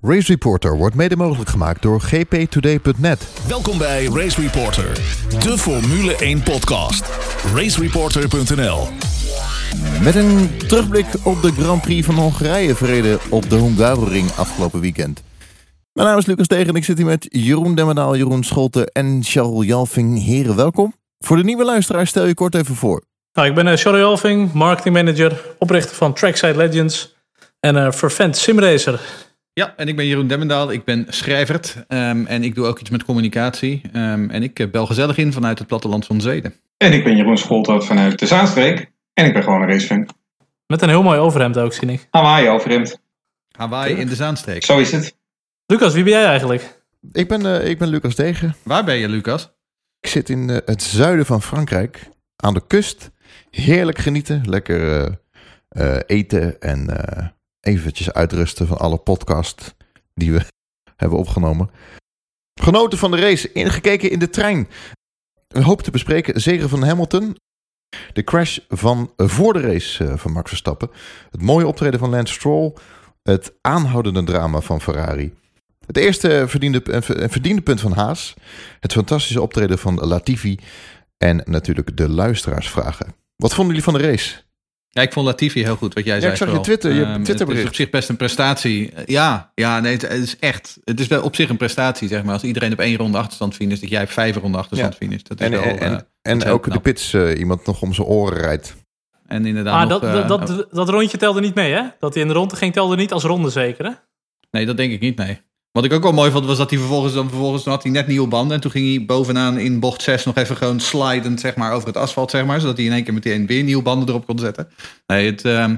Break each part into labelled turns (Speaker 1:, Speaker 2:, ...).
Speaker 1: Race Reporter wordt mede mogelijk gemaakt door gptoday.net.
Speaker 2: Welkom bij Race Reporter, de Formule 1 podcast. Racereporter.nl
Speaker 1: Met een terugblik op de Grand Prix van Hongarije verreden op de Hungaroring afgelopen weekend. Mijn naam is Lucas Tegen en ik zit hier met Jeroen Demmerdaal, Jeroen Scholten en Charles Jalving. Heren, welkom. Voor de nieuwe luisteraar stel je kort even voor.
Speaker 3: Nou, ik ben uh, Charlie Alving, marketingmanager, oprichter van Trackside Legends en uh, fervent simracer.
Speaker 4: Ja, en ik ben Jeroen Demmendaal. Ik ben schrijver um, en ik doe ook iets met communicatie. Um, en ik bel gezellig in vanuit het platteland van Zweden.
Speaker 5: En ik ben Jeroen Scholten vanuit de Zaanstreek. En ik ben gewoon een racefan.
Speaker 3: Met een heel mooi overhemd ook, zie ik.
Speaker 5: Hawaii overhemd.
Speaker 4: Hawaii in de Zaanstreek.
Speaker 5: Zo is het.
Speaker 3: Lucas, wie ben jij eigenlijk?
Speaker 1: Ik ben, uh, ik ben Lucas Degen.
Speaker 4: Waar ben je, Lucas?
Speaker 1: Ik zit in uh, het zuiden van Frankrijk, aan de kust. Heerlijk genieten, lekker uh, eten en eventjes uitrusten van alle podcast die we hebben opgenomen. Genoten van de race, ingekeken in de trein. We hopen te bespreken zegen van Hamilton. De crash van voor de race van Max Verstappen. Het mooie optreden van Lance Stroll. Het aanhoudende drama van Ferrari. Het eerste verdiende, verdiende punt van Haas. Het fantastische optreden van Latifi. En natuurlijk de luisteraarsvragen. Wat vonden jullie van de race?
Speaker 4: Ja, ik vond Latifi heel goed, wat jij
Speaker 1: ja,
Speaker 4: zei.
Speaker 1: ik zag je Twitter, je
Speaker 4: um,
Speaker 1: Twitter
Speaker 4: Het is op zich best een prestatie. Ja, ja nee, het, is echt. Het is wel op zich een prestatie, zeg maar. Als iedereen op één ronde achterstand finisht, dat jij op vijf ronde achterstand ja. finisht. Dat is
Speaker 1: en
Speaker 4: wel,
Speaker 1: en,
Speaker 4: uh,
Speaker 1: en ook knap. de pits uh, iemand nog om zijn oren rijdt.
Speaker 4: En inderdaad.
Speaker 3: Ah,
Speaker 4: nog,
Speaker 3: dat, uh, dat, dat, dat, rondje telde niet mee, hè? Dat hij in de ronde ging, telde niet als ronde zeker, hè?
Speaker 4: Nee, dat denk ik niet, nee. Wat ik ook wel mooi vond, was dat hij vervolgens, dan vervolgens dan had hij net nieuwe banden. En toen ging hij bovenaan in bocht 6 nog even gewoon slidend zeg maar, over het asfalt, zeg maar. Zodat hij in één keer meteen weer nieuwe banden erop kon zetten. Nee, het, uh,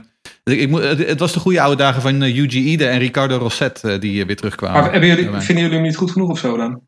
Speaker 4: ik, ik, het, het, was de goede oude dagen van uh, Yuji Ide en Ricardo Rosset uh, die weer terugkwamen.
Speaker 5: Maar jullie, vinden jullie hem niet goed genoeg of zo dan?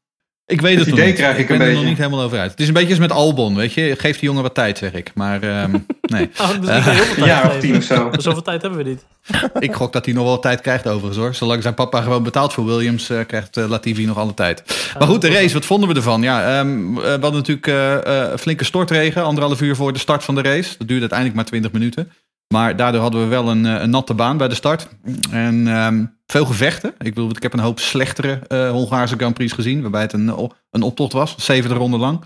Speaker 4: Ik weet het,
Speaker 5: het idee
Speaker 4: niet.
Speaker 5: krijg ik,
Speaker 4: ik ben
Speaker 5: een
Speaker 4: er
Speaker 5: beetje.
Speaker 4: nog niet helemaal over uit. Het is een beetje als met Albon, weet je. Geef die jongen wat tijd, zeg ik. Maar um, nee.
Speaker 3: Oh, misschien heel veel tijd
Speaker 5: ja, of tien of zo.
Speaker 3: Zoveel tijd hebben we niet.
Speaker 4: ik gok dat hij nog wel tijd krijgt overigens hoor. Zolang zijn papa gewoon betaalt voor Williams, uh, krijgt uh, Latifi nog alle tijd. Maar goed, de race, wat vonden we ervan? Ja, um, we hadden natuurlijk uh, flinke stortregen, anderhalf uur voor de start van de race. Dat duurde uiteindelijk maar 20 minuten. Maar daardoor hadden we wel een, een natte baan bij de start. En um, veel gevechten. Ik, bedoel, ik heb een hoop slechtere uh, Hongaarse Grand Prix gezien. Waarbij het een, een optocht was. Zevende ronde lang. Um,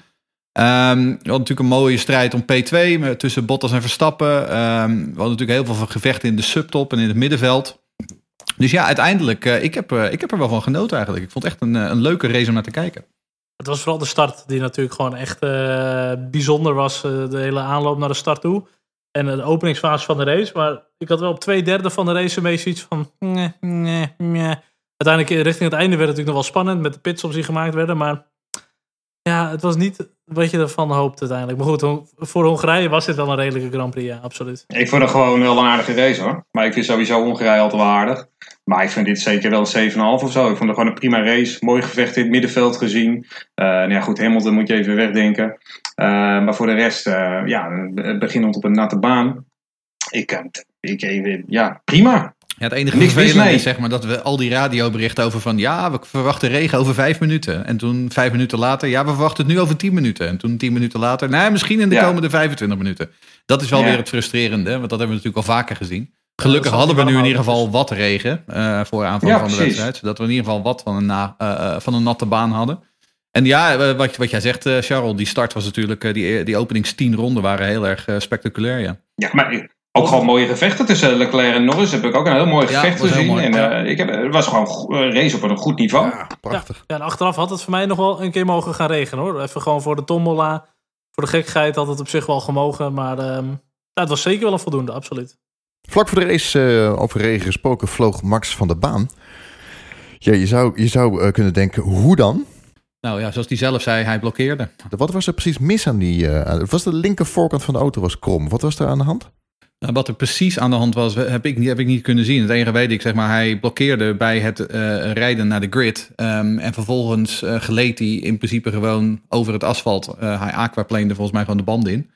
Speaker 4: we hadden natuurlijk een mooie strijd om P2 tussen Bottas en Verstappen. Um, we hadden natuurlijk heel veel gevechten in de subtop en in het middenveld. Dus ja, uiteindelijk, ik, heb, ik heb er wel van genoten eigenlijk. Ik vond het echt een, een leuke race om naar te kijken.
Speaker 3: Het was vooral de start die natuurlijk gewoon echt bijzonder was. de hele aanloop naar de start toe en de openingsfase van de race. Maar ik had wel op twee derde van de race een beetje iets van... Nee, nee. Uiteindelijk richting het einde werd het natuurlijk nog wel spannend met de pitstops die gemaakt werden. Maar ja, het was niet wat je ervan hoopt uiteindelijk. Maar goed, voor Hongarije was dit wel een redelijke Grand Prix, ja, absoluut.
Speaker 5: Ik vond het gewoon wel een aardige race hoor. Maar ik vind sowieso Hongarije altijd wel aardig. Maar ik vind dit zeker wel een 7,5 of zo. Ik vond het gewoon een prima race. Mooi gevecht in het middenveld gezien. Uh, nou ja, goed, Hamilton moet je even wegdenken. Uh, maar voor de rest, uh, ja, beginnend op een natte baan. Ik, ik, ik ja, prima.
Speaker 4: Ja, het enige vervelende is zeg maar dat we al die radioberichten over van ja, we verwachten regen over vijf minuten. En toen vijf minuten later, ja, we verwachten het nu over tien minuten. En toen tien minuten later, nou misschien in de ja. komende 25 minuten. Dat is wel ja. weer het frustrerende, want dat hebben we natuurlijk al vaker gezien. Gelukkig hadden we nu in ieder geval wat regen uh, voor aanvang van de precies. wedstrijd. Zodat we in ieder geval wat van een, na, uh, van een natte baan hadden. En ja, wat, wat jij zegt, uh, Charles, die start was natuurlijk, die, die openings tien ronden waren heel erg spectaculair, ja.
Speaker 5: Ja, maar ook gewoon mooie gevechten tussen Leclerc en Norris. Heb ik ook een heel mooi gevecht ja, gezien. Mooi. En, uh, ik heb, het was gewoon een race op een goed niveau.
Speaker 1: Ja, prachtig.
Speaker 3: Ja, en achteraf had het voor mij nog wel een keer mogen gaan regenen hoor. Even gewoon voor de tombola. Voor de gekkigheid had het op zich wel gemogen. Maar um, ja, het was zeker wel een voldoende, absoluut.
Speaker 1: Vlak voor de race, uh, over regen gesproken, vloog Max van de baan. Ja, je zou, je zou uh, kunnen denken, hoe dan?
Speaker 4: Nou ja, zoals hij zelf zei, hij blokkeerde.
Speaker 1: Wat was er precies mis aan die... Uh, was de linker voorkant van de auto was krom. Wat was er aan de hand?
Speaker 4: Nou, wat er precies aan de hand was, heb ik, heb ik niet kunnen zien. Het enige weet ik, zeg maar, hij blokkeerde bij het uh, rijden naar de grid. Um, en vervolgens uh, gleed hij in principe gewoon over het asfalt. Uh, hij aquaplane volgens mij gewoon de band in.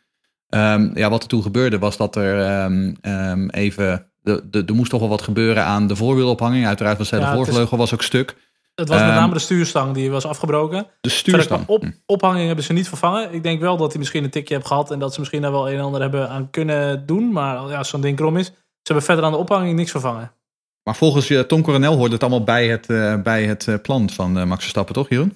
Speaker 4: Um, ja, wat er toen gebeurde was dat er um, even... De, de, er moest toch wel wat gebeuren aan de voorwielophanging. Uiteraard was de ja, voorvleugel was ook stuk.
Speaker 3: Het was met name de stuurstang die was afgebroken.
Speaker 4: De stuurstang.
Speaker 3: Op, ophanging hebben ze niet vervangen. Ik denk wel dat hij misschien een tikje heeft gehad... en dat ze misschien daar wel een en ander hebben aan kunnen doen. Maar ja, als zo'n ding krom is... ze hebben verder aan de ophanging niks vervangen.
Speaker 4: Maar volgens je Tom Coronel hoort het allemaal bij het, bij het plan van Max Verstappen, toch Jeroen?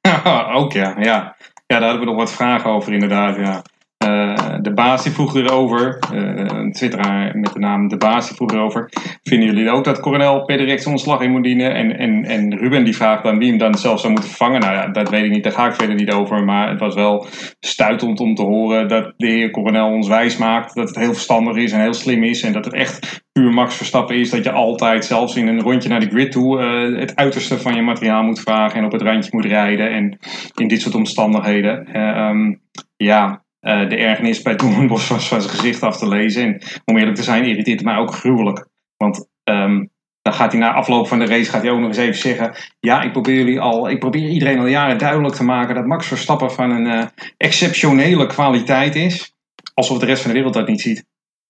Speaker 5: ook ja, ja. Ja, daar hebben we nog wat vragen over inderdaad, ja. Uh, de baas die vroeg erover, uh, een twitteraar met de naam De baas die vroeg erover. Vinden jullie ook dat Coronel per direct ontslag in moet dienen? En, en, en Ruben die vraagt dan wie hem dan zelf zou moeten vervangen. Nou ja, dat weet ik niet, daar ga ik verder niet over. Maar het was wel stuitend om te horen dat de heer Coronel ons wijs maakt dat het heel verstandig is en heel slim is. En dat het echt puur max verstappen is dat je altijd, zelfs in een rondje naar de grid toe, uh, het uiterste van je materiaal moet vragen en op het randje moet rijden. En in dit soort omstandigheden. Um, ja, uh, de ergernis bij Doornbos was van zijn gezicht af te lezen. En om eerlijk te zijn, irriteert het mij ook gruwelijk. Want um, dan gaat hij na afloop van de race gaat hij ook nog eens even zeggen: Ja, ik probeer jullie al, ik probeer iedereen al jaren duidelijk te maken dat Max Verstappen van een uh, exceptionele kwaliteit is. Alsof de rest van de wereld dat niet ziet.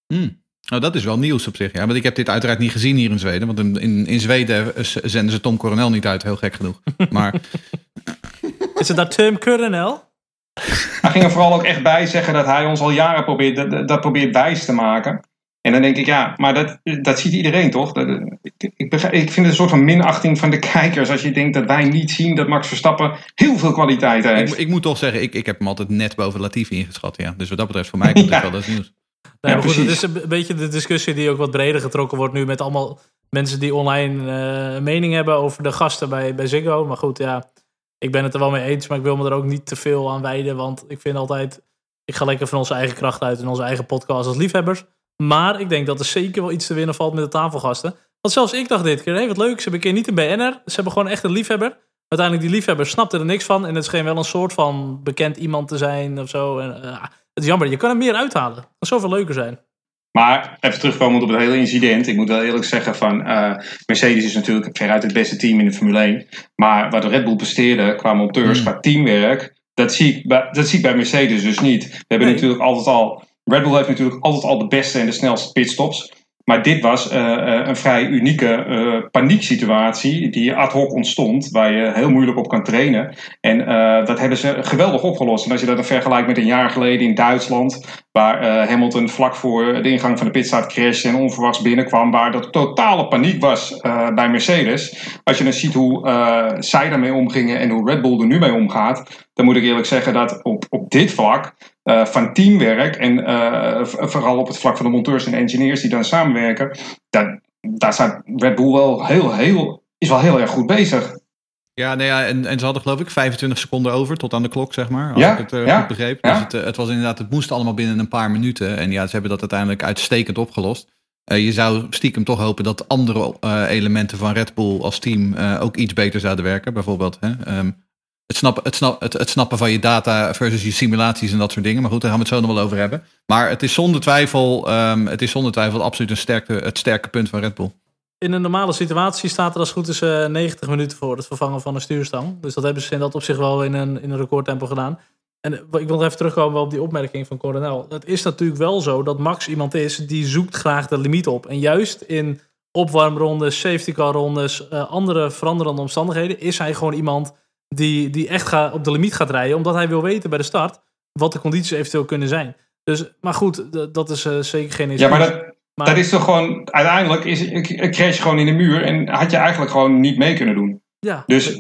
Speaker 4: Hmm. Nou, dat is wel nieuws op zich. Ja, want ik heb dit uiteraard niet gezien hier in Zweden. Want in, in, in Zweden zenden ze Tom Coronel niet uit, heel gek genoeg. Maar...
Speaker 3: is het dat Tim Coronel?
Speaker 5: Hij ging er vooral ook echt bij zeggen dat hij ons al jaren probeert, dat, dat probeert wijs te maken. En dan denk ik, ja, maar dat, dat ziet iedereen toch? Dat, ik, ik, ik, vind het een soort van minachting van de kijkers als je denkt dat wij niet zien dat Max Verstappen heel veel kwaliteit heeft.
Speaker 4: Ik, ik moet toch zeggen, ik, ik heb hem altijd net boven Latifi ingeschat. Ja. Dus wat dat betreft, voor mij komt het wel als nieuws.
Speaker 3: Nee, maar goed, het is een beetje de discussie die ook wat breder getrokken wordt nu met allemaal mensen die online uh, mening hebben over de gasten bij, bij Ziggo. Maar goed, ja, ik ben het er wel mee eens, maar ik wil me er ook niet te veel aan wijden. Want ik vind altijd, ik ga lekker van onze eigen kracht uit in onze eigen podcast als liefhebbers. Maar ik denk dat er zeker wel iets te winnen valt met de tafelgasten. Want zelfs ik dacht dit keer, hé, wat leuk, ze hebben een keer niet een BN'er. Ze hebben gewoon echt een liefhebber. Uiteindelijk, die liefhebber snapte er niks van. En het scheen wel een soort van bekend iemand te zijn of zo. En, uh, het is jammer, je kan er meer uithalen. Het kan zoveel leuker zijn.
Speaker 5: Maar even terugkomen op het hele incident. Ik moet wel eerlijk zeggen van uh, Mercedes is natuurlijk veruit het beste team in de Formule 1. Maar wat Red Bull presteerde qua monteurs, mm. qua teamwerk, dat zie, ik bij, dat zie ik bij Mercedes dus niet. We hebben nee. natuurlijk altijd al, Red Bull heeft natuurlijk altijd al de beste en de snelste pitstops. Maar dit was uh, een vrij unieke uh, panieksituatie die ad hoc ontstond, waar je heel moeilijk op kan trainen. En dat hebben ze geweldig opgelost. En als je dat dan vergelijkt met een jaar geleden in Duitsland, waar Hamilton vlak voor de ingang van de pitstraat crashte en onverwachts binnenkwam, waar dat totale paniek was bij Mercedes. Als je dan ziet hoe zij daarmee omgingen en hoe Red Bull er nu mee omgaat, dan moet ik eerlijk zeggen dat op, op dit vlak uh, van teamwerk en uh, vooral op het vlak van de monteurs en engineers die dan samenwerken, daar, daar staat Red Bull wel heel, heel, is wel heel erg goed bezig.
Speaker 4: Ja, nee, ja en, en ze hadden geloof ik 25 seconden over tot aan de klok, zeg maar. Als ja, ik het uh, ja, goed begreep. Dus het, het, was inderdaad, het moest allemaal binnen een paar minuten. En ja, ze hebben dat uiteindelijk uitstekend opgelost. je zou stiekem toch hopen dat andere elementen van Red Bull als team ook iets beter zouden werken. Bijvoorbeeld hè, um, het snappen, het, snap, het, het, snappen van je data versus je simulaties en dat soort dingen. Maar goed, daar gaan we het zo nog wel over hebben. Maar het is zonder twijfel, um, het is zonder twijfel absoluut een sterke, het sterke punt van Red Bull.
Speaker 3: In een normale situatie staat er als goed is uh, 90 minuten voor het vervangen van een stuurstang. Dus dat hebben ze in dat op zich wel in een, in een recordtempo gedaan. En ik wil even terugkomen op die opmerking van Coronel. Het is natuurlijk wel zo dat Max iemand is die zoekt graag de limiet op. En juist in opwarmrondes, safety car rondes, uh, andere veranderende omstandigheden is hij gewoon iemand die, die echt gaat, op de limiet gaat rijden. Omdat hij wil weten bij de start wat de condities eventueel kunnen zijn. Dus, maar goed, dat is uh, zeker geen
Speaker 5: issue. Ja, maar dat, maar, dat is toch gewoon... Uiteindelijk is, crash gewoon in de muur. En had je eigenlijk gewoon niet mee kunnen doen. Ja. Dus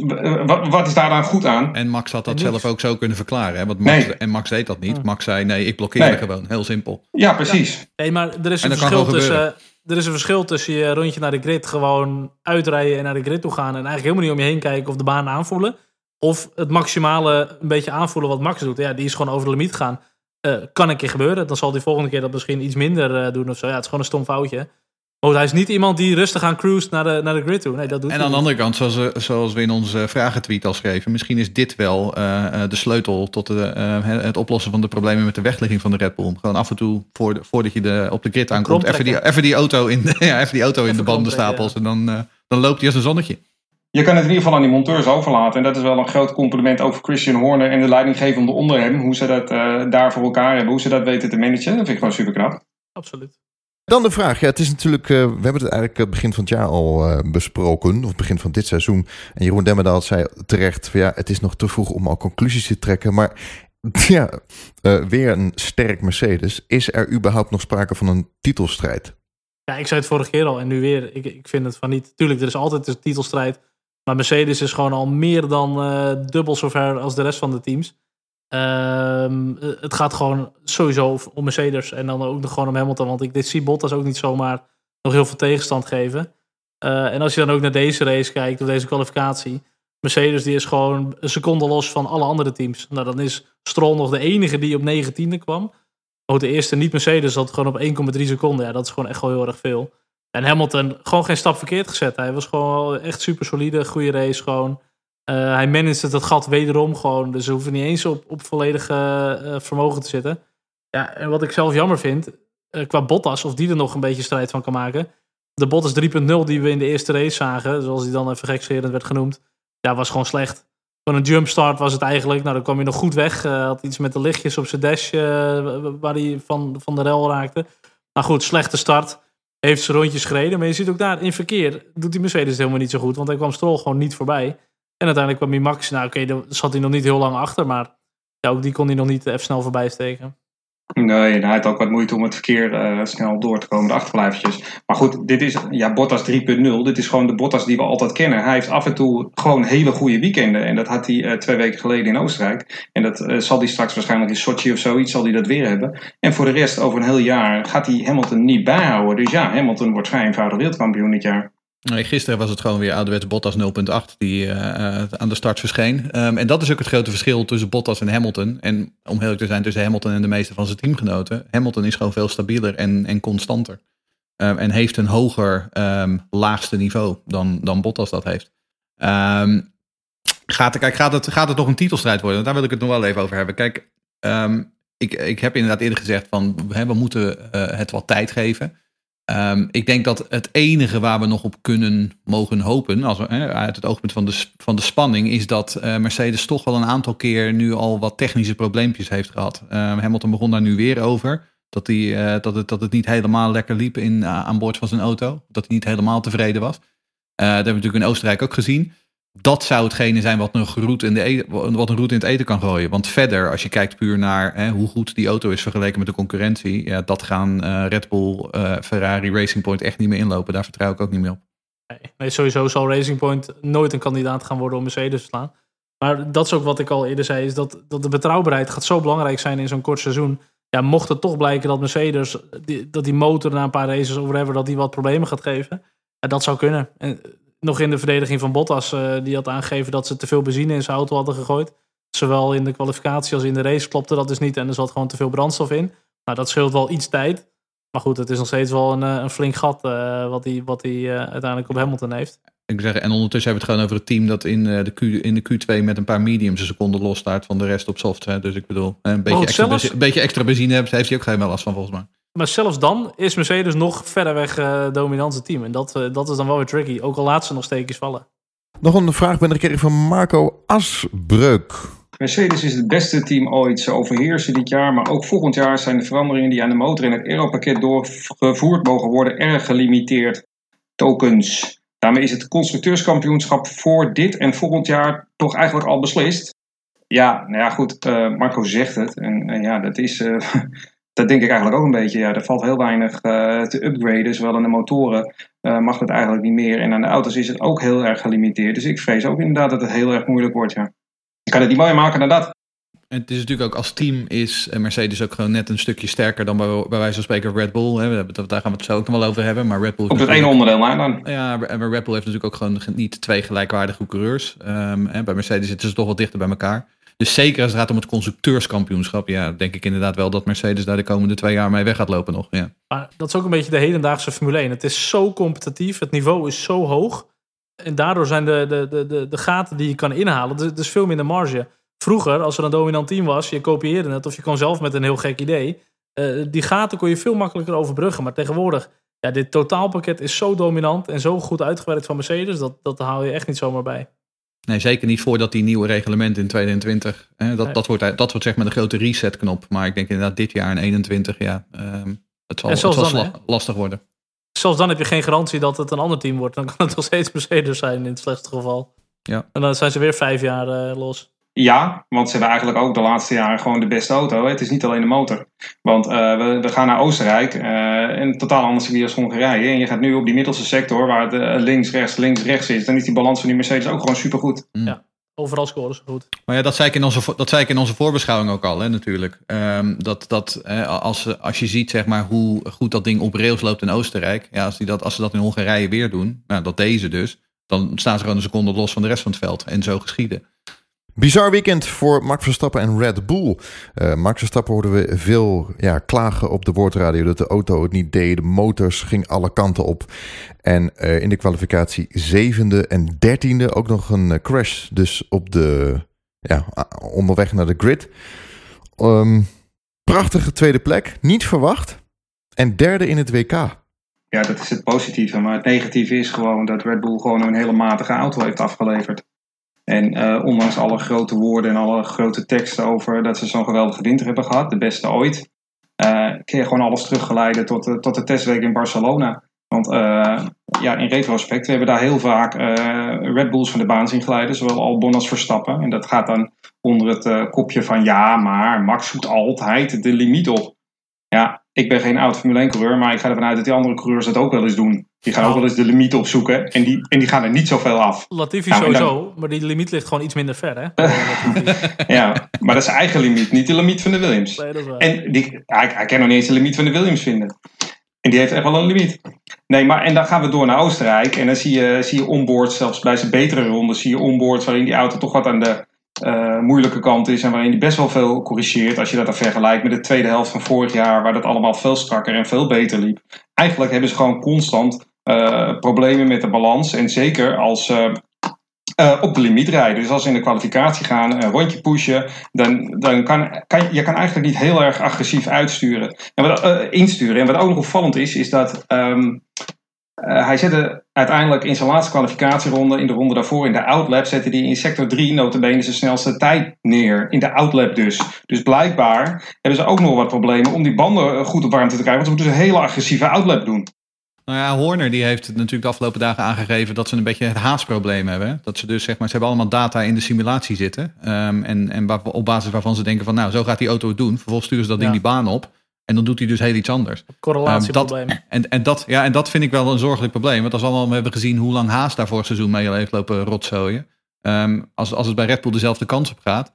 Speaker 5: wat, wat is daar dan goed aan?
Speaker 4: En Max had dat zelf ook zo kunnen verklaren. Hè? Want Max, nee. En Max deed dat niet. Max zei, nee, ik blokkeer nee. gewoon. Heel simpel.
Speaker 5: Ja, precies.
Speaker 3: Ja. Hey, maar er is een verschil tussen... Er is een verschil tussen je rondje naar de grid gewoon uitrijden en naar de grid toe gaan. En eigenlijk helemaal niet om je heen kijken of de baan aanvoelen. Of het maximale een beetje aanvoelen wat Max doet. Ja, die is gewoon over de limiet gaan. Uh, kan een keer gebeuren. Dan zal die volgende keer dat misschien iets minder uh, doen of zo. Ja, het is gewoon een stom foutje. Maar hij is niet iemand die rustig aan cruise naar de, naar de grid toe. Nee, dat doet
Speaker 4: en aan de andere kant, zoals, zoals we in onze vragentweet al schreven, misschien is dit wel uh, de sleutel tot de, het oplossen van de problemen met de wegligging van de Red Bull. Gewoon af en toe, voor de, voordat je de, op de grid aankomt, even die, even die auto in, ja, even die auto even in de bandenstapels. Ja. En dan, dan loopt hij als een zonnetje
Speaker 5: je kan het in ieder geval aan die monteurs overlaten. En dat is wel een groot compliment over Christian Horner en de leidinggevende onder hem. Hoe ze dat uh, daar voor elkaar hebben, hoe ze dat weten te managen. Dat vind ik gewoon super knap.
Speaker 3: Absoluut.
Speaker 1: Dan de vraag. Ja, het is natuurlijk. Uh, we hebben het eigenlijk begin van het jaar al uh, besproken. Of begin van dit seizoen. En Jeroen Demmerdaal zei terecht. Van, ja, het is nog te vroeg om al conclusies te trekken. Maar ja, weer een sterk Mercedes. Is er überhaupt nog sprake van een titelstrijd?
Speaker 3: Ja, ik zei het vorige keer al en nu weer. Ik, ik vind het van niet. Tuurlijk, er is altijd een titelstrijd. Maar Mercedes is gewoon al meer dan uh, dubbel zover als de rest van de teams. Ehm, het gaat gewoon sowieso om Mercedes en dan ook nog gewoon om Hamilton. Want ik dit zie Bottas ook niet zomaar nog heel veel tegenstand geven. Uh, en als je dan ook naar deze race kijkt, of deze kwalificatie. Mercedes die is gewoon een seconde los van alle andere teams. Nou, dan is Stroll nog de enige die op 19e kwam. Ook de eerste niet-Mercedes zat gewoon op 1,3 seconden. Ja, dat is gewoon echt wel heel erg veel. En Hamilton gewoon geen stap verkeerd gezet. Hij was gewoon echt super solide, goede race gewoon. Uh, hij managed het gat wederom gewoon. Dus ze hoeven niet eens op, op volledige uh, vermogen te zitten. Ja, en wat ik zelf jammer vind, uh, qua Bottas, of die er nog een beetje strijd van kan maken. De Bottas 3.0 die we in de eerste race zagen, zoals die dan even gekscherend werd genoemd. Ja, was gewoon slecht. Van een jumpstart was het eigenlijk. Nou, dan kwam hij nog goed weg. had iets met de lichtjes op zijn dash waar hij van, van de rel raakte. Maar goed, slechte start heeft ze rondjes gereden. Maar je ziet ook daar in verkeer doet die Mercedes helemaal niet zo goed. Want hij kwam Stroll gewoon niet voorbij. En uiteindelijk kwam hij Max. Nou oké, okay, daar zat hij nog niet heel lang achter. Maar ja, ook die kon hij nog niet even snel voorbij steken.
Speaker 5: Nee, hij had ook wat moeite om het verkeer uh, snel door te komen, de achterblijvertjes. Maar goed, dit is ja, Bottas 3.0. Dit is gewoon de Bottas die we altijd kennen. Hij heeft af en toe gewoon hele goede weekenden. En dat had hij uh, twee weken geleden in Oostenrijk. En dat uh, zal hij straks waarschijnlijk in Sochi of zoiets zal hij dat weer hebben. En voor de rest, over een heel jaar, gaat hij Hamilton niet bijhouden. Dus ja, Hamilton wordt vrij eenvoudig wereldkampioen dit jaar.
Speaker 4: Gisteren was het gewoon weer ouderwets Bottas 0.8 die uh, aan de start verscheen. Um, en dat is ook het grote verschil tussen Bottas en Hamilton. En om heel te zijn, tussen Hamilton en de meeste van zijn teamgenoten. Hamilton is gewoon veel stabieler en, en constanter. Um, en heeft een hoger um, laagste niveau dan, dan Bottas dat heeft. gaat, kijk, gaat, het, gaat het nog een titelstrijd worden? Daar wil ik het nog wel even over hebben. Kijk, ik, ik heb inderdaad eerder gezegd van we, we moeten uh, het wat tijd geven. Um, ik denk dat het enige waar we nog op kunnen mogen hopen, als uit het oogpunt van de, van de spanning, is dat uh, Mercedes toch wel een aantal keer nu al wat technische probleempjes heeft gehad. Um, Hamilton begon daar nu weer over. Dat, die, uh, dat, het, dat het niet helemaal lekker liep in, uh, aan boord van zijn auto. Dat hij niet helemaal tevreden was. dat hebben we natuurlijk in Oostenrijk ook gezien dat zou hetgene zijn wat een, route in de eten, wat een in het eten kan gooien. Want verder, als je kijkt puur naar hè, hoe goed die auto is vergeleken met de concurrentie, ja, dat gaan uh, Red Bull, uh, Ferrari, Racing Point echt niet meer inlopen. Daar vertrouw ik ook niet meer op.
Speaker 3: Nee, sowieso zal Racing Point nooit een kandidaat gaan worden om Mercedes te slaan. Maar dat is ook wat ik al eerder zei, is dat, dat de betrouwbaarheid gaat zo belangrijk zijn in zo'n kort seizoen. Ja, mocht het toch blijken dat Mercedes, dat die motor na een paar races of whatever, dat die wat problemen gaat geven. Dat zou kunnen. En nog in de verdediging van Bottas. Uh, die had aangegeven dat ze te veel benzine in zijn auto hadden gegooid. Zowel in de kwalificatie als in de race klopte dat dus niet. En er zat gewoon te veel brandstof in. Nou, dat scheelt wel iets tijd. Maar goed, het is nog steeds wel een, eh, een flink gat uh, wat hij wat die, uh, uiteindelijk op Hamilton heeft.
Speaker 4: Ik zeg, en ondertussen hebben we het gewoon over het team dat in de, Q, in de Q2 met een paar mediums een seconde losstaat van de rest op soft. Dus ik bedoel, een beetje, oh, extra, zelfs... benzine, beetje extra benzine heeft, heeft hij ook geen last van volgens mij.
Speaker 3: Maar zelfs dan is Mercedes nog verder weg uh, dominante team. En dat, uh, dat is dan wel weer tricky. Ook al laat ze nog steekjes vallen.
Speaker 1: Nog een vraag ben ik van Marco Asbreuk.
Speaker 5: Mercedes is het beste team ooit. Ze overheersen dit jaar, maar ook volgend jaar zijn de veranderingen die aan de motor en het aeropakket doorgevoerd mogen worden erg gelimiteerd. Tokens. Daarmee is het constructeurskampioenschap voor dit en volgend jaar toch eigenlijk al beslist. Ja, nou ja, goed. Uh, Marco zegt het. En ja, dat is dat denk ik eigenlijk ook een beetje. Ja, er valt heel weinig uh, te upgraden. Zowel aan de motoren uh, mag het eigenlijk niet meer. En aan de auto's is het ook heel erg gelimiteerd. Dus ik vrees ook inderdaad dat het heel erg moeilijk wordt. Ja. Ik kan het niet mooier maken dan dat.
Speaker 4: En het is natuurlijk ook als team is Mercedes ook gewoon net een stukje sterker dan bij, bij wijze van spreken Red Bull. Hè. Daar gaan we het zo ook nog wel over hebben. Maar Red Bull.
Speaker 5: Op het één onderdeel maar dan.
Speaker 4: Ja, maar Red Bull heeft natuurlijk ook gewoon niet twee gelijkwaardige coureurs. Um, hè. Bij Mercedes zitten ze toch wat dichter bij elkaar. Dus zeker als het gaat om het constructeurskampioenschap, ja, denk ik inderdaad wel dat Mercedes daar de komende twee jaar mee weg gaat lopen nog. Ja.
Speaker 3: Maar dat is ook een beetje de hedendaagse Formule 1. Het is zo competitief, het niveau is zo hoog. En daardoor zijn de, de, de, de, de gaten die je kan inhalen, er is veel minder marge. Vroeger, als er een dominant team was, je kopieerde het of je kon zelf met een heel gek idee. Uh, die gaten kon je veel makkelijker overbruggen. Maar tegenwoordig, ja, dit totaalpakket is zo dominant en zo goed uitgewerkt van Mercedes, dat, dat haal je echt niet zomaar bij.
Speaker 4: Nee, zeker niet voordat die nieuwe reglement in 2020. Hè, dat, dat, wordt, dat wordt zeg maar de grote resetknop. Maar ik denk inderdaad dit jaar in 21, ja, um, het zal, het zal dan, lastig worden.
Speaker 3: Zelfs dan heb je geen garantie dat het een ander team wordt. Dan kan het nog steeds Mercedes zijn in het slechtste geval.
Speaker 4: Ja.
Speaker 3: En dan zijn ze weer vijf jaar uh, los.
Speaker 5: Ja, want ze hebben eigenlijk ook de laatste jaren gewoon de beste auto. Het is niet alleen de motor. Want uh, we, we, gaan naar Oostenrijk, uh, een totaal ander circuit als Hongarije. En je gaat nu op die middelste sector, waar het links, rechts, links, rechts is. Dan is die balans van die Mercedes ook gewoon supergoed.
Speaker 3: Mm. Ja. Overal scoren ze goed.
Speaker 4: Maar ja, dat zei ik in onze, dat zei ik in onze voorbeschouwing ook al, hè, natuurlijk. Um, dat dat als, als je ziet zeg maar, hoe goed dat ding op rails loopt in Oostenrijk. Ja, als, die dat, als ze dat in Hongarije weer doen, nou, dat deze dus. Dan staan ze gewoon een seconde los van de rest van het veld. En zo geschieden.
Speaker 1: Bizar weekend voor Max Verstappen en Red Bull. Uh, Max Verstappen hoorden we veel ja, klagen op de woordradio dat de auto het niet deed. De motors ging alle kanten op. En uh, in de kwalificatie zevende en dertiende ook nog een uh, crash. Dus op de, ja, onderweg naar de grid. Um, prachtige tweede plek, niet verwacht. En derde in het WK.
Speaker 5: Ja, dat is het positieve. Maar het negatieve is gewoon dat Red Bull gewoon een hele matige auto heeft afgeleverd. En uh, ondanks alle grote woorden en alle grote teksten over dat ze zo'n geweldige winter hebben gehad, de beste ooit, uh, kun je gewoon alles teruggeleiden tot de, tot de testweek in Barcelona. Want uh, ja, in retrospect, we hebben daar heel vaak Red Bulls van de baan zien glijden, zowel Albon als Verstappen. En dat gaat dan onder het kopje van ja, maar Max zoekt altijd de limiet op. Ja, ik ben geen oud Formule 1 coureur, maar ik ga ervan uit dat die andere coureurs dat ook wel eens doen. Die gaan ook wel eens de limiet opzoeken en die, en die gaan er niet zoveel af.
Speaker 3: Latifi nou, sowieso, maar die limiet ligt gewoon iets minder ver, hè?
Speaker 5: ja, maar dat is zijn eigen limiet, niet de limiet van de Williams. Nee, en die, hij, hij kan nog niet eens de limiet van de Williams vinden. En die heeft echt wel een limiet. Nee, maar en dan gaan we door naar Oostenrijk. En dan zie je, zie je onboard, zelfs bij zijn betere rondes, zie je onboard waarin die auto toch wat aan de uh, moeilijke kant is en waarin hij best wel veel corrigeert. Als je dat dan vergelijkt met de tweede helft van vorig jaar, waar dat allemaal veel strakker en veel beter liep. Eigenlijk hebben ze gewoon constant uh, problemen met de balans. En zeker als uh, op de limiet rijden. Dus als ze in de kwalificatie gaan, een rondje pushen, dan, dan kan, kan je kan eigenlijk niet heel erg agressief uitsturen. En wat, insturen. En wat ook nog opvallend is, is dat. Um, uh, hij zette uiteindelijk in zijn laatste kwalificatieronde, in de ronde daarvoor, in de outlap, zette hij in sector 3 notabene zijn snelste tijd neer. In de outlap dus. Dus blijkbaar hebben ze ook nog wat problemen om die banden goed op warmte te krijgen, want ze moeten een hele agressieve outlap doen.
Speaker 4: Nou ja, Horner die heeft natuurlijk de afgelopen dagen aangegeven dat ze een beetje het haastprobleem hebben. Dat ze dus zeg maar, ze hebben allemaal data in de simulatie zitten. Um, en en op basis waarvan ze denken van nou, zo gaat die auto het doen. Vervolgens sturen ze dat ding die baan op. En dan doet hij dus heel iets anders.
Speaker 3: Correlatieprobleem.
Speaker 4: Um, en, en, dat, ja, en dat vind ik wel een zorgelijk probleem. Want als we allemaal hebben gezien hoe lang Haas daar vorig seizoen mee heeft lopen rotzooien. Um, als, als het bij Red Bull dezelfde kans op gaat.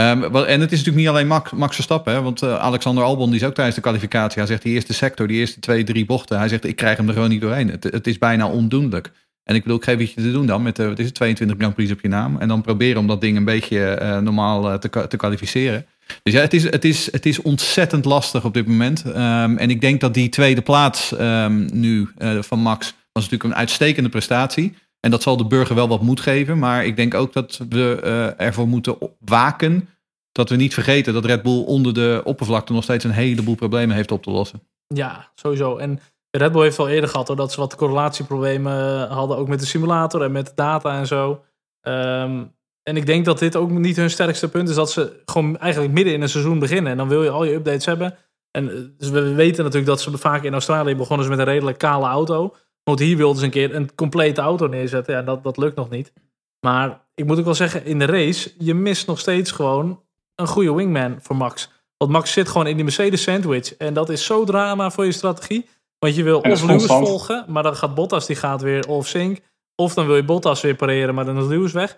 Speaker 4: Um, en het is natuurlijk niet alleen Max, Max Verstappen. Hè, want uh, Alexander Albon die is ook tijdens de kwalificatie. Hij zegt die eerste sector, die eerste twee, drie bochten. Hij zegt ik krijg hem er gewoon niet doorheen. Het, het is bijna ondoenlijk. En ik bedoel, ik geef je te doen dan met uh, wat is het, 22 Grand Prix op je naam. En dan proberen om dat ding een beetje uh, normaal te, te kwalificeren. Dus ja, het is, het, is, het is ontzettend lastig op dit moment. Um, en ik denk dat die tweede plaats um, nu van Max was natuurlijk een uitstekende prestatie. En dat zal de burger wel wat moed geven. Maar ik denk ook dat we ervoor moeten waken dat we niet vergeten dat Red Bull onder de oppervlakte nog steeds een heleboel problemen heeft op te lossen.
Speaker 3: Ja, sowieso. En Red Bull heeft al eerder gehad hoor, dat ze wat correlatieproblemen hadden, ook met de simulator en met data en zo. Um, en ik denk dat dit ook niet hun sterkste punt is, dat ze gewoon eigenlijk midden in een seizoen beginnen. En dan wil je al je updates hebben. En dus we weten natuurlijk dat ze vaak in Australië begonnen met een redelijk kale auto. Want hier wilden ze een keer een complete auto neerzetten. Ja, dat, dat lukt nog niet. Maar ik moet ook wel zeggen, in de race, je mist nog steeds gewoon een goede wingman voor Max. Want Max zit gewoon in die Mercedes sandwich. En dat is zo drama voor je strategie. Want je wil of Lewis volgen, maar dan gaat Bottas die gaat weer off sync. Of dan wil je Bottas weer pareren, maar dan is Lewis weg.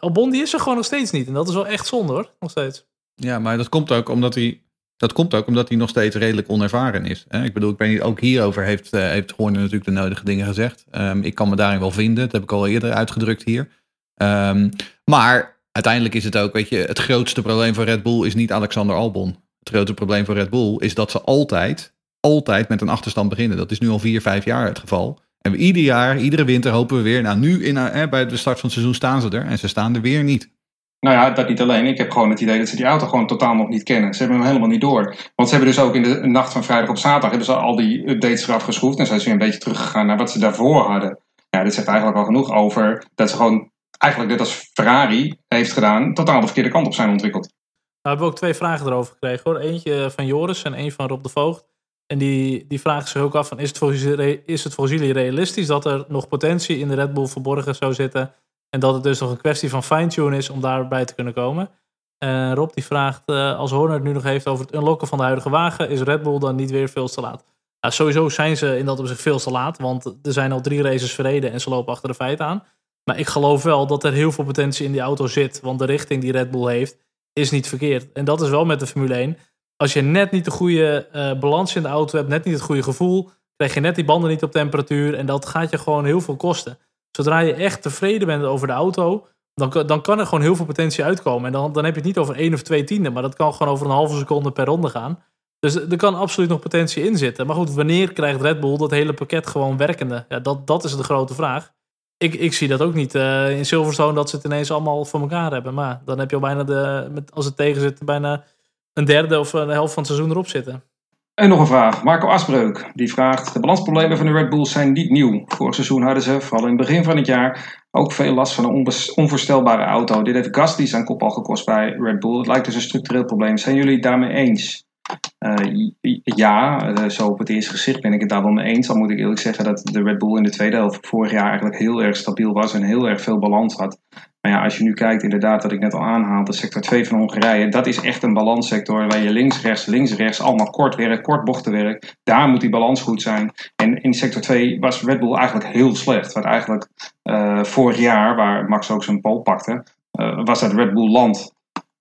Speaker 3: Albon die is er gewoon nog steeds niet. En dat is wel echt zonde hoor, nog steeds.
Speaker 4: Ja, maar dat komt ook omdat hij, dat komt ook omdat hij nog steeds redelijk onervaren is. Ik bedoel, ik ben niet, ook hierover heeft, uh, heeft Horner natuurlijk de nodige dingen gezegd. Um, ik kan me daarin wel vinden. Dat heb ik al eerder uitgedrukt hier. Um, maar uiteindelijk is het ook, weet je, het grootste probleem voor Red Bull is niet Alexander Albon. Het grootste probleem voor Red Bull is dat ze altijd altijd met een achterstand beginnen. Dat is nu al vier, vijf jaar het geval. En we, ieder jaar, iedere winter hopen we weer. Nou, nu in, eh, bij de start van het seizoen staan ze er. En ze staan er weer niet.
Speaker 5: Nou ja, dat niet alleen. Ik heb gewoon het idee dat ze die auto gewoon totaal nog niet kennen. Ze hebben hem helemaal niet door. Want ze hebben dus ook in de nacht van vrijdag op zaterdag... hebben ze al die updates eraf geschroefd. En zijn ze weer een beetje teruggegaan naar wat ze daarvoor hadden. Ja, dit zegt eigenlijk al genoeg over dat ze gewoon... eigenlijk net als Ferrari heeft gedaan... totaal de verkeerde kant op zijn ontwikkeld. Nou,
Speaker 3: we hebben ook twee vragen erover gekregen hoor. Eentje van Joris en één van Rob de Voogd. En die, die vragen zich ook af: van, is, het volgens, is het volgens jullie realistisch dat er nog potentie in de Red Bull verborgen zou zitten En dat het dus nog een kwestie van fine-tune is om daarbij te kunnen komen. En Rob die vraagt, uh, als Horner het nu nog heeft over het unlocken van de huidige wagen, is Red Bull dan niet weer veel te laat? Nou, sowieso zijn ze in dat opzicht veel te laat, want er zijn al drie races verreden en ze lopen achter de feiten aan. Maar ik geloof wel dat er heel veel potentie in die auto zit, want de richting die Red Bull heeft is niet verkeerd. En dat is wel met de Formule 1. Als je net niet de goede uh, balans in de auto hebt, net niet het goede gevoel, krijg je net die banden niet op temperatuur en dat gaat je gewoon heel veel kosten. Zodra je echt tevreden bent over de auto, dan, dan kan er gewoon heel veel potentie uitkomen. En dan, dan heb je het niet over één of twee tienden, maar dat kan gewoon over een halve seconde per ronde gaan. Dus er kan absoluut nog potentie in zitten. Maar goed, wanneer krijgt Red Bull dat hele pakket gewoon werkende? Ja, dat, dat is de grote vraag. Ik, ik zie dat ook niet uh, in Silverstone dat ze het ineens allemaal voor elkaar hebben. Maar dan heb je al bijna, de, met, als het tegen zit, bijna een derde of een helft van het seizoen erop zitten.
Speaker 5: En nog een vraag. Marco Asbreuk die vraagt: De balansproblemen van de Red Bulls zijn niet nieuw. Vorig seizoen hadden ze, vooral in het begin van het jaar, ook veel last van een onvoorstelbare auto. Dit heeft Gasly zijn kop al gekost bij Red Bull. Het lijkt dus een structureel probleem. Zijn jullie het daarmee eens? Uh, ja, uh, zo op het eerste gezicht ben ik het daar wel mee eens. Al moet ik eerlijk zeggen dat de Red Bull in de tweede helft vorig jaar eigenlijk heel erg stabiel was en heel erg veel balans had. Maar ja, als je nu kijkt, inderdaad, wat ik net al aanhaalde, sector 2 van Hongarije, dat is echt een balanssector waar je links, rechts, links, rechts, allemaal kort werk, kort bochtenwerk. Daar moet die balans goed zijn. En in sector 2 was Red Bull eigenlijk heel slecht. Want eigenlijk uh, vorig jaar, waar Max ook zijn pol pakte, was dat Red Bull land.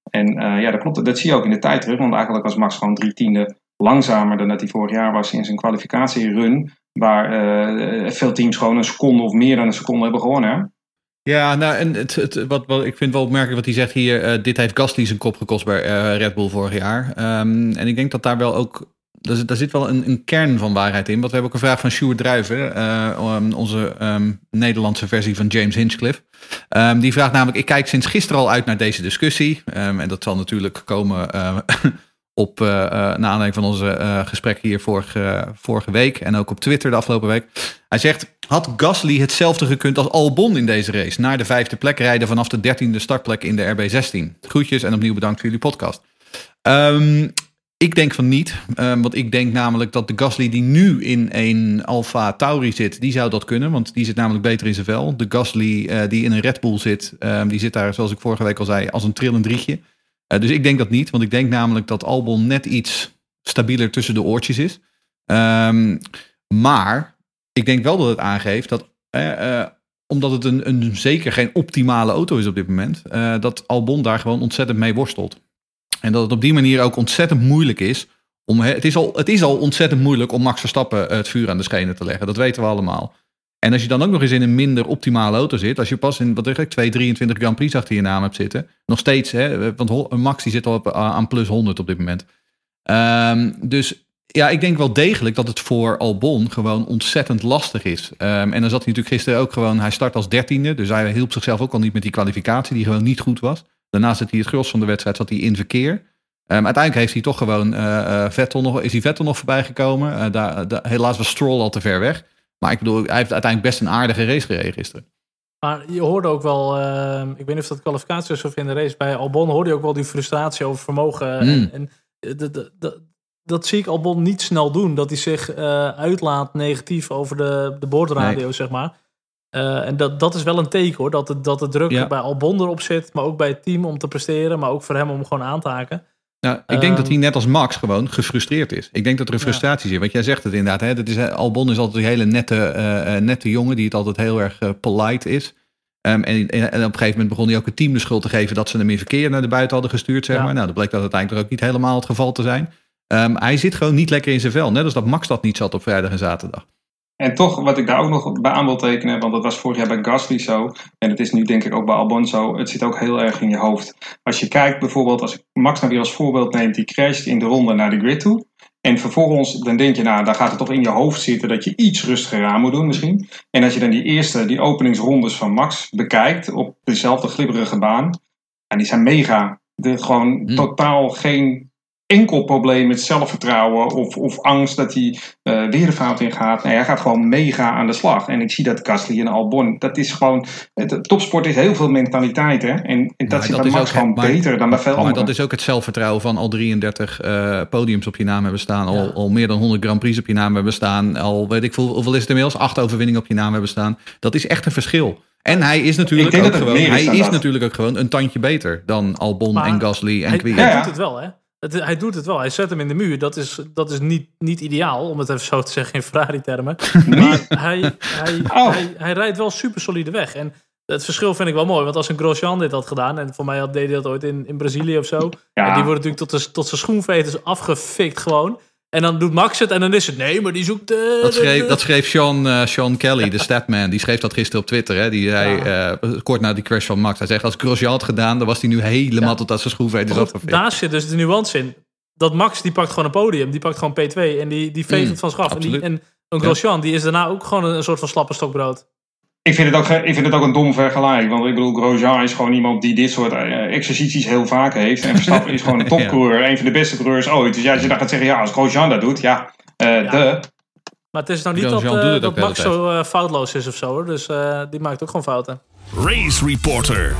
Speaker 5: En uh, ja, dat klopt. Dat zie je ook in de tijd terug. Want eigenlijk was Max gewoon drie tiende langzamer dan dat hij vorig jaar was in zijn kwalificatierun. Waar veel teams gewoon een seconde of meer dan een seconde hebben gewonnen.
Speaker 4: Ja, nou, en het, het, wat, wat, ik vind wel opmerkelijk wat hij zegt hier. Uh, dit heeft Gasly zijn kop gekost bij Red Bull vorig jaar. Um, en ik denk dat daar wel ook daar, zit wel een, een, kern van waarheid in. Want we hebben ook een vraag van Sjoerd Druiven, uh, onze um, Nederlandse versie van James Hinchcliffe. Um, die vraagt namelijk, ik kijk sinds gisteren al uit naar deze discussie. En dat zal natuurlijk komen op, uh, naar aanleiding van onze gesprek hier vorige, vorige week. En ook op Twitter de afgelopen week. Hij zegt, had Gasly hetzelfde gekund als Albon in deze race? Naar de vijfde plek rijden vanaf de dertiende startplek in de RB16. Groetjes en opnieuw bedankt voor jullie podcast. Um, ik denk van niet, um, want ik denk namelijk dat de Gasly die nu in een Alfa Tauri zit, die zou dat kunnen, want die zit namelijk beter in zijn vel. De Gasly uh, die in een Red Bull zit, um, die zit daar, zoals ik vorige week al zei, als een trillend rietje. Uh, dus ik denk dat niet, want ik denk namelijk dat Albon net iets stabieler tussen de oortjes is. Um, maar ik denk wel dat het aangeeft dat, uh, omdat het een, een, zeker geen optimale auto is op dit moment, dat Albon daar gewoon ontzettend mee worstelt. En dat het op die manier ook ontzettend moeilijk is. Om, het, is al, het is al ontzettend moeilijk om Max Verstappen het vuur aan de schenen te leggen. Dat weten we allemaal. En als je dan ook nog eens in een minder optimale auto zit. Als je pas in wat zeg ik, 2, 23 Grand Prix achter je naam hebt zitten. Nog steeds, hè, want Max die zit al op, aan plus 100 op dit moment. Um, dus ja, ik denk wel degelijk dat het voor Albon gewoon ontzettend lastig is. Um, en dan zat hij natuurlijk gisteren ook gewoon, hij start als dertiende. Dus hij hielp zichzelf ook al niet met die kwalificatie, die gewoon niet goed was. Daarnaast zat hij het gros van de wedstrijd zat hij in verkeer. Um, uiteindelijk heeft hij toch gewoon uh, Vettel nog, is hij Vettel nog voorbij gekomen. Daar, helaas was Stroll al te ver weg. Maar ik bedoel, hij heeft uiteindelijk best een aardige race gereden gisteren.
Speaker 3: Maar je hoorde ook wel, ehm, ik weet niet of dat kwalificatie of in de race bij Albon, hoorde je ook wel die frustratie over vermogen. Mm. En, en dat zie ik Albon niet snel doen. Dat hij zich uitlaat negatief over de, de boordradio, nee. zeg maar. Uh, en dat, dat is wel een teken hoor, dat de, dat de druk ja. bij Albon erop zit, maar ook bij het team om te presteren, maar ook voor hem om gewoon aan te haken.
Speaker 4: Nou, ik denk um, dat hij net als Max gewoon gefrustreerd is. Ik denk dat er een frustratie ja. zit. Want jij zegt het inderdaad. Hè? Dat is, Albon is altijd een hele nette, uh, nette jongen die het altijd heel erg uh, polite is. Um, en, en, op een gegeven moment begon hij ook het team de schuld te geven dat ze hem in verkeer naar de buiten hadden gestuurd. Zeg ja. maar. Nou, dat bleek dat uiteindelijk ook niet helemaal het geval te zijn. Um, hij zit gewoon niet lekker in zijn vel. Net als dat Max dat niet zat op vrijdag en zaterdag.
Speaker 5: En toch, wat ik daar ook nog bij aan wil tekenen, want dat was vorig jaar bij Gasly zo, en het is nu denk ik ook bij Albon zo, het zit ook heel erg in je hoofd. Als je kijkt bijvoorbeeld, als ik Max nou weer als voorbeeld neemt, die crasht in de ronde naar de grid toe, en vervolgens dan denk je, nou, daar gaat het toch in je hoofd zitten dat je iets rustiger aan moet doen misschien. En als je dan die eerste, die openingsrondes van Max bekijkt op dezelfde glibberige baan, en die zijn mega. De, gewoon hmm. totaal geen enkel probleem met zelfvertrouwen of, of angst dat hij uh, weer de fout in gaat. Nee, hij gaat gewoon mega aan de slag. En ik zie dat Gasly en Albon, dat is gewoon, het, topsport is heel veel mentaliteit. Hè? En, en dat zit bij Max gewoon maar, beter dan bij veel
Speaker 4: Maar dat is ook het zelfvertrouwen van al 33 uh, podiums op je naam hebben staan. Al, ja. al meer dan 100 Grand Prix op je naam hebben staan. Al weet ik veel, hoeveel is het inmiddels? Acht overwinningen op je naam hebben staan. Dat is echt een verschil. En hij is natuurlijk ook gewoon,
Speaker 5: is
Speaker 4: hij is
Speaker 5: dat.
Speaker 4: natuurlijk ook gewoon een tandje beter dan Albon
Speaker 3: Maar
Speaker 4: en Gasly en
Speaker 3: hij,
Speaker 4: Kwiat.
Speaker 3: hij
Speaker 5: Ja, ja.
Speaker 3: doet het wel, hè? Het, hij doet het wel. Hij zet hem in de muur. Dat is, dat is niet, niet ideaal, om het even zo te zeggen in Ferrari-termen. Maar hij, hij,
Speaker 5: Oh.
Speaker 3: hij, hij rijdt wel super solide weg. En het verschil vind ik wel mooi. Want als een Grosjean dit had gedaan... en voor mij had, deed hij dat ooit in, in Brazilië of zo...
Speaker 5: Ja.
Speaker 3: en die wordt natuurlijk tot, de, tot zijn schoenveters afgefikt gewoon... En dan doet Max het en dan is het nee, maar die zoekt... eh,
Speaker 4: Dat schreef, dat schreef Sean, eh, Sean Kelly, de statman. Die schreef dat gisteren op Twitter. Hè. Die zei, eh, kort na die crash van Max. Hij zegt, als Grosjean had gedaan, dan was hij nu helemaal
Speaker 3: Ja.
Speaker 4: tot aan zijn afgefikt.
Speaker 3: daar zit dus de nuance in. Dat Max, die pakt gewoon een podium. Die pakt gewoon P2 en die, die veegt
Speaker 4: Mm,
Speaker 3: het van zich af. En, die, en een Grosjean, die is daarna ook gewoon een, een soort van slappe stokbrood.
Speaker 5: Ik vind, het ook, ik vind het ook een dom vergelijk. Want ik bedoel, Grosjean is gewoon iemand die dit soort eh, exercities heel vaak heeft. En Verstappen is gewoon een topcoureur. Een van de beste coureurs ooit. Dus ja, als je dan gaat zeggen, ja, als Grosjean dat doet, ja, eh de.
Speaker 3: Maar het is nou niet dat,
Speaker 4: Grosjean
Speaker 3: eh, dat
Speaker 4: de
Speaker 3: Max zo foutloos is of zo. Hoor. Dus eh, die maakt ook gewoon fouten.
Speaker 2: Race Reporter.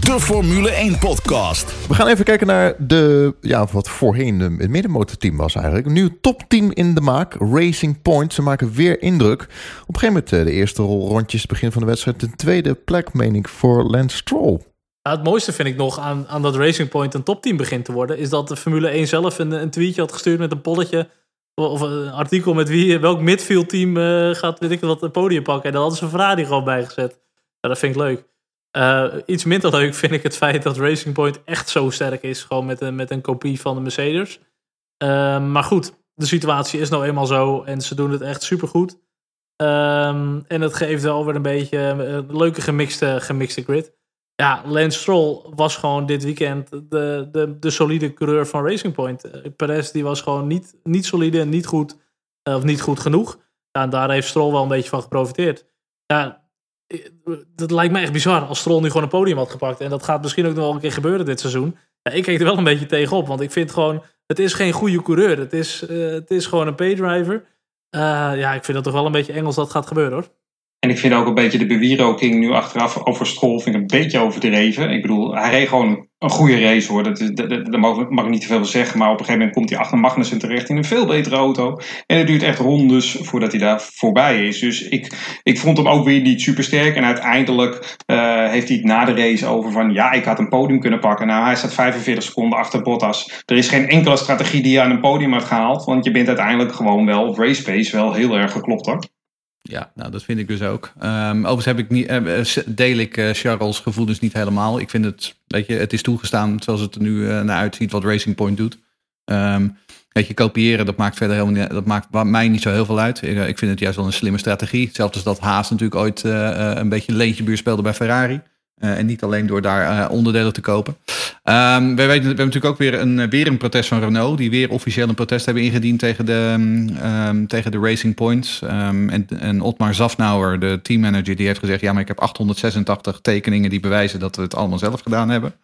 Speaker 2: De Formule 1 podcast.
Speaker 1: We gaan even kijken naar de, ja, wat voorheen het middenmotorteam was eigenlijk. Een nieuw topteam in de maak, Racing Point. Ze maken weer indruk. Op een gegeven moment eh, de eerste rondjes, begin van de wedstrijd. De tweede plek, meen ik, voor Lance Stroll.
Speaker 3: Nou, het mooiste vind ik nog aan, aan dat Racing Point een topteam begint te worden... is dat de Formule 1 zelf een, een tweetje had gestuurd met een polletje... of een artikel met wie, welk midfieldteam eh gaat weet ik wat het podium pakken. En daar hadden ze Ferrari gewoon bijgezet. Ja, dat vind ik leuk. Eh, iets minder leuk vind ik het feit dat Racing Point echt zo sterk is. Gewoon met een, met een kopie van de Mercedes. Eh, maar goed, de situatie is nou eenmaal zo. En ze doen het echt supergoed. Ehm en het geeft wel weer een beetje een leuke gemixte, gemixte grid. Ja, Lance Stroll was gewoon dit weekend de, de, de solide coureur van Racing Point. Eh, Perez die was gewoon niet, niet solide en niet goed, eh, of niet goed genoeg. En daar heeft Stroll wel een beetje van geprofiteerd. Ja, dat lijkt me echt bizar als Stroll nu gewoon een podium had gepakt. En dat gaat misschien ook nog wel een keer gebeuren dit seizoen. Ja, ik keek er wel een beetje tegenop, want ik vind gewoon, het is geen goede coureur. Het is, eh, het is gewoon een paydriver. Eh ja, ik vind dat toch wel een beetje Engels dat gaat gebeuren hoor.
Speaker 5: En ik vind ook een beetje de bewieroking nu achteraf over Stroll vind ik een beetje overdreven. Ik bedoel, hij reed gewoon een goede race hoor. Dat is, dat, daar mag, ik niet te veel zeggen. Maar op een gegeven moment komt hij achter Magnussen terecht in een veel betere auto. En het duurt echt rondes voordat hij daar voorbij is. Dus ik, ik vond hem ook weer niet super sterk. En uiteindelijk eh, heeft hij het na de race over van ja, ik had een podium kunnen pakken. Nou, hij staat 45 seconden achter Bottas. Er is geen enkele strategie die je aan een podium hebt gehaald. Want je bent uiteindelijk gewoon wel op race pace wel heel erg geklopt hoor.
Speaker 4: Ja, nou dat vind ik dus ook. Ehm, overigens heb ik niet, eh, eh, deel ik eh, Charles gevoelens niet helemaal. Ik vind het, weet je, het is toegestaan zoals het er nu naar uitziet wat Racing Point doet. Ehm weet je, kopiëren, dat maakt verder helemaal niet, dat maakt mij niet zo heel veel uit. Ik, ik vind het juist wel een slimme strategie. Hetzelfde als dat Haas natuurlijk ooit een beetje een leentjebuur speelde bij Ferrari. En niet alleen door daar onderdelen te kopen. Ehm, wij weten, we hebben natuurlijk ook weer een, eh, weer een protest van Renault. Die weer officieel een protest hebben ingediend tegen de, mm, ehm, tegen de Racing Points. Ehm, en, en Otmar Zafnauer, de teammanager, die heeft gezegd... ja, maar ik heb 886 tekeningen die bewijzen dat we het allemaal zelf gedaan hebben.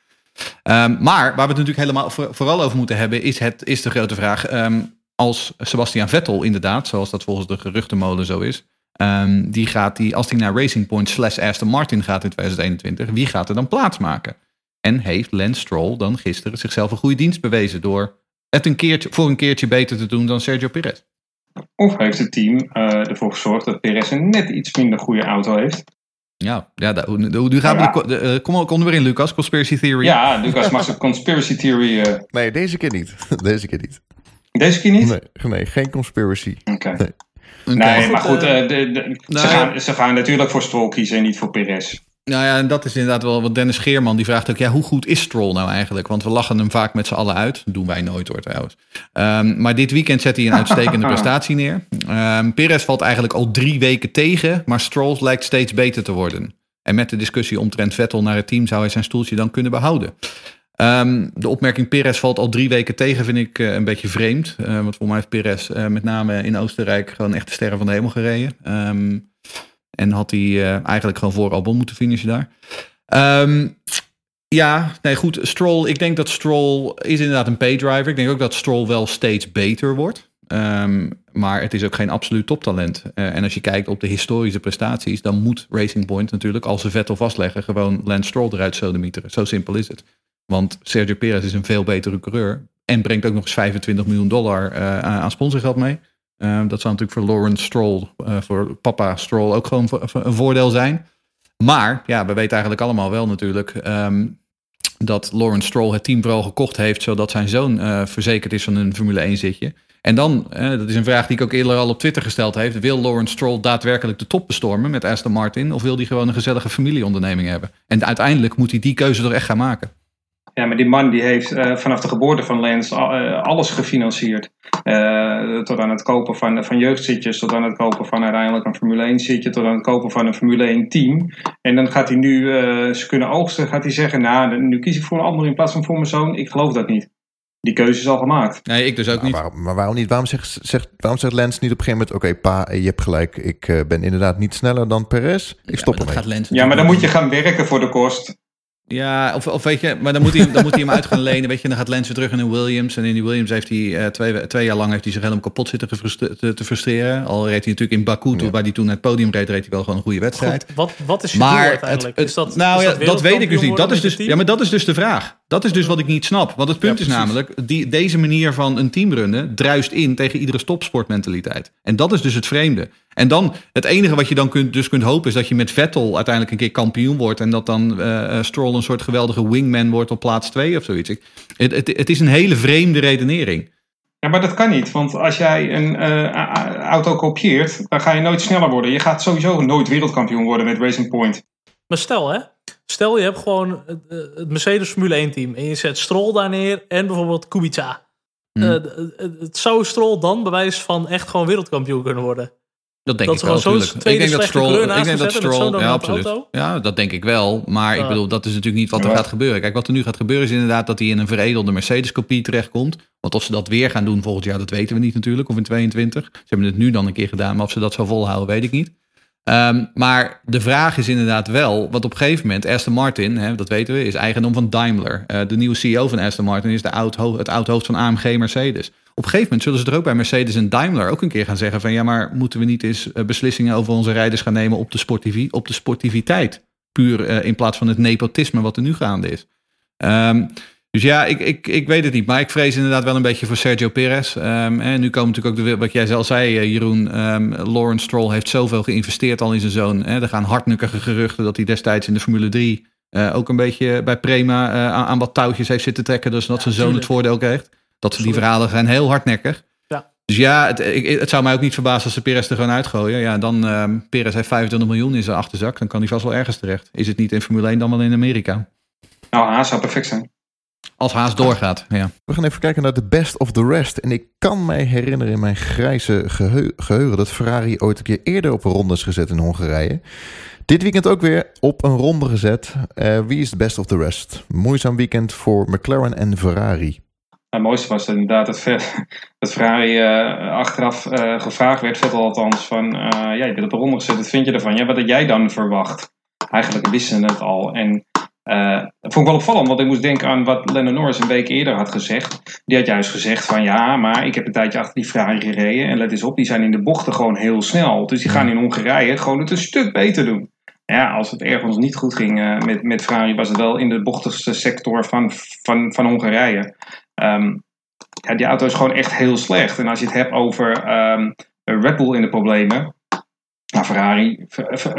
Speaker 4: Ehm, maar waar we het natuurlijk helemaal voor- vooral over moeten hebben... is, het, is de grote vraag... ehm, als Sebastian Vettel inderdaad, zoals dat volgens de geruchtenmolen zo is... ehm, die gaat die, als hij naar Racing Point slash Aston Martin gaat in 2021... wie gaat er dan plaatsmaken? En heeft Lance Stroll dan gisteren zichzelf een goede dienst bewezen... door het een keertje, voor een keertje beter te doen dan Sergio Perez?
Speaker 5: Of heeft het team eh, ervoor gezorgd dat Perez een net iets minder goede auto heeft?
Speaker 4: Ja, ja nu gaan we de, de, eh, kom, kom er weer in, Lucas. Conspiracy theory.
Speaker 5: Ja, Lucas mag zijn conspiracy theory. eh,
Speaker 1: Nee, deze keer niet. Deze keer niet.
Speaker 5: deze keer niet?
Speaker 1: Nee, nee geen conspiracy.
Speaker 5: Oké.
Speaker 1: Nee.
Speaker 5: Nee, maar
Speaker 3: goed,
Speaker 5: de, de-
Speaker 4: nou
Speaker 5: ze, gaan, ze gaan natuurlijk voor Stroll kiezen en niet voor Perez.
Speaker 4: Nou ja, en dat is inderdaad wel wat Dennis Geerman die vraagt ook, ja, hoe goed is Stroll nou eigenlijk? Want we lachen hem vaak met z'n allen uit. Dat doen wij nooit hoor trouwens. Ehm, maar dit weekend zet hij een uitstekende prestatie neer. Ehm Perez valt eigenlijk al drie weken tegen, maar Stroll lijkt steeds beter te worden. En met de discussie omtrent Vettel naar het team zou hij zijn stoeltje dan kunnen behouden. Ehm, de opmerking Perez valt al drie weken tegen vind ik eh, een beetje vreemd. Eh, want voor mij heeft Perez eh, met name in Oostenrijk gewoon echt de sterren van de hemel gereden. Ehm, en had hij eh, eigenlijk gewoon voor Albon moeten finishen daar. Ehm, ja, nee goed. Stroll, ik denk dat Stroll is inderdaad een paydriver. Ik denk ook dat Stroll wel steeds beter wordt. Ehm, maar het is ook geen absoluut toptalent. Eh, en als je kijkt op de historische prestaties, dan moet Racing Point natuurlijk, als ze Vettel vastleggen, gewoon Lance Stroll eruit sodemieteren. Zo simpel is het. Want Sergio Perez is een veel betere coureur. En brengt ook nog eens 25 miljoen dollar aan aan sponsorgeld mee. Dat zou natuurlijk voor Lawrence Stroll, voor papa Stroll ook gewoon een voordeel zijn. Maar ja, we weten eigenlijk allemaal wel natuurlijk ehm, dat Lawrence Stroll het team vooral gekocht heeft, zodat zijn zoon verzekerd is van een Formule 1 zitje. En dan, dat is een vraag die ik ook eerder al op Twitter gesteld heb. Wil Lawrence Stroll daadwerkelijk de top bestormen met Aston Martin? Of wil hij gewoon een gezellige familieonderneming hebben? En uiteindelijk moet hij die keuze toch echt gaan maken.
Speaker 5: Ja, maar die man die heeft uh, vanaf de geboorte van Lens uh, alles gefinancierd. Uh, tot aan het kopen van, van jeugdzitjes, tot aan het kopen van uiteindelijk een Formule 1 zitje, tot aan het kopen van een Formule 1 team. En dan gaat hij nu, ze kunnen oogsten, gaat hij zeggen, nou, nu kies ik voor een ander in plaats van voor mijn zoon. Ik geloof dat niet die keuze is al gemaakt.
Speaker 4: Nee, ik dus ook niet.
Speaker 1: Maar, maar, waarom niet? Waarom zegt, zegt, waarom zegt Lens niet op een gegeven moment... oké, pa, je hebt gelijk, ik uh, ben inderdaad niet sneller dan Perez. Ik stop ermee.
Speaker 5: Ja, maar dan moet je gaan werken voor de kost.
Speaker 4: Ja, of, of weet je, maar dan moet hij, dan moet hij hem uit gaan lenen. Weet je, dan gaat Lens weer terug in een Williams. En in die Williams heeft hij uh, twee, twee jaar lang heeft hij zich helemaal kapot zitten te, te frustreren. Al reed hij natuurlijk in Baku, ja. waar hij toen het podium reed, reed hij wel gewoon een goede wedstrijd.
Speaker 3: Goed, wat, wat is je maar doel uiteindelijk?
Speaker 4: Het, het,
Speaker 3: is dat,
Speaker 4: nou
Speaker 3: is
Speaker 4: ja,
Speaker 3: dat,
Speaker 4: dat weet ik dus niet. Dat is dus, ja, maar dat is dus de vraag. Dat is dus wat ik niet snap. Want het punt ja, is namelijk, die, deze manier van een team runnen druist in tegen iedere stopsportmentaliteit. En dat is dus het vreemde. En dan, het enige wat je dan kunt, dus kunt hopen is dat je met Vettel uiteindelijk een keer kampioen wordt. En dat dan uh, Stroll een soort geweldige wingman wordt op plaats 2 of zoiets. Ik, het, het, het is een hele vreemde redenering.
Speaker 5: Ja, maar dat kan niet. Want als jij een uh, auto kopieert, dan ga je nooit sneller worden. Je gaat sowieso nooit wereldkampioen worden met Racing Point.
Speaker 3: Maar stel hè, stel je hebt gewoon het Mercedes Formule 1 team. En je zet Stroll daar neer en bijvoorbeeld Kubica. Hmm. Uh, het zou Stroll dan bewijs van echt gewoon wereldkampioen kunnen worden?
Speaker 4: Dat denk
Speaker 3: dat
Speaker 4: ik wel,
Speaker 3: natuurlijk. Ik denk dat Stroll, ik denk dat Stroll,
Speaker 4: ja, absoluut. Auto? Ja, dat denk ik wel. Maar ja. ik bedoel, dat is natuurlijk niet wat er ja. gaat gebeuren. Kijk, wat er nu gaat gebeuren is inderdaad dat hij in een veredelde Mercedes-kopie terechtkomt. Want of ze dat weer gaan doen volgend jaar, dat weten we niet natuurlijk. Of in 22. Ze hebben het nu dan een keer gedaan, maar of ze dat zo volhouden, weet ik niet. Um, maar de vraag is inderdaad wel, want op een gegeven moment, Aston Martin, hè, dat weten we, is eigendom van Daimler. Uh, de nieuwe CEO van Aston Martin is de oud het oud-hoofd van AMG Mercedes. Op een gegeven moment zullen ze er ook bij Mercedes en Daimler ook een keer gaan zeggen van ja, maar moeten we niet eens uh, beslissingen over onze rijders gaan nemen op de, sportivi op de sportiviteit? Puur uh, in plaats van het nepotisme wat er nu gaande is. Um, dus ja, ik, ik, ik weet het niet. Maar ik vrees inderdaad wel een beetje voor Sergio Perez. Um, en nu komen natuurlijk ook de, wat jij zelf zei, Jeroen. Um, Lawrence Stroll heeft zoveel geïnvesteerd al in zijn zoon. Hè. Er gaan hardnukkige geruchten dat hij destijds in de Formule 3 uh, ook een beetje bij Prema uh, aan, aan, wat touwtjes heeft zitten trekken. Dus dat ja, zijn zoon het voordeel kreeg. Dat die verhalen zijn heel hardnekkig.
Speaker 3: Ja.
Speaker 4: Dus ja, het, ik, het zou mij ook niet verbazen als ze Perez er gewoon uitgooien. Ja, dan um, Perez heeft 25 miljoen in zijn achterzak. Dan kan hij vast wel ergens terecht. Is het niet in Formule 1 dan wel in Amerika?
Speaker 5: Nou, Haas zou perfect zijn.
Speaker 4: Als Haas doorgaat, ja.
Speaker 1: We gaan even kijken naar de best of the rest. En ik kan mij herinneren in mijn grijze geheu geheugen... dat Ferrari ooit een keer eerder op een ronde is gezet in Hongarije. Dit weekend ook weer op een ronde gezet. Uh, wie is de best of the rest? Moeizaam weekend voor McLaren en Ferrari.
Speaker 5: Het mooiste was inderdaad dat, dat Ferrari uh, achteraf uh, gevraagd werd, Vettel althans, van uh, ja, je bent op een ronde gezet, wat vind je ervan? Ja, wat had jij dan verwacht? Eigenlijk wisten ze het al. En uh, dat vond ik wel opvallend, want ik moest denken aan wat Lennon Norris een week eerder had gezegd. Die had juist gezegd van ja, maar ik heb een tijdje achter die Ferrari gereden. En let eens op, die zijn in de bochten gewoon heel snel. Dus die gaan in Hongarije gewoon het een stuk beter doen. Ja, als het ergens niet goed ging uh, met, met Ferrari, was het wel in de bochtigste sector van, van, van Hongarije. Um, ja, die auto is gewoon echt heel slecht. En als je het hebt over um, Red Bull in de problemen. Nou, Ferrari,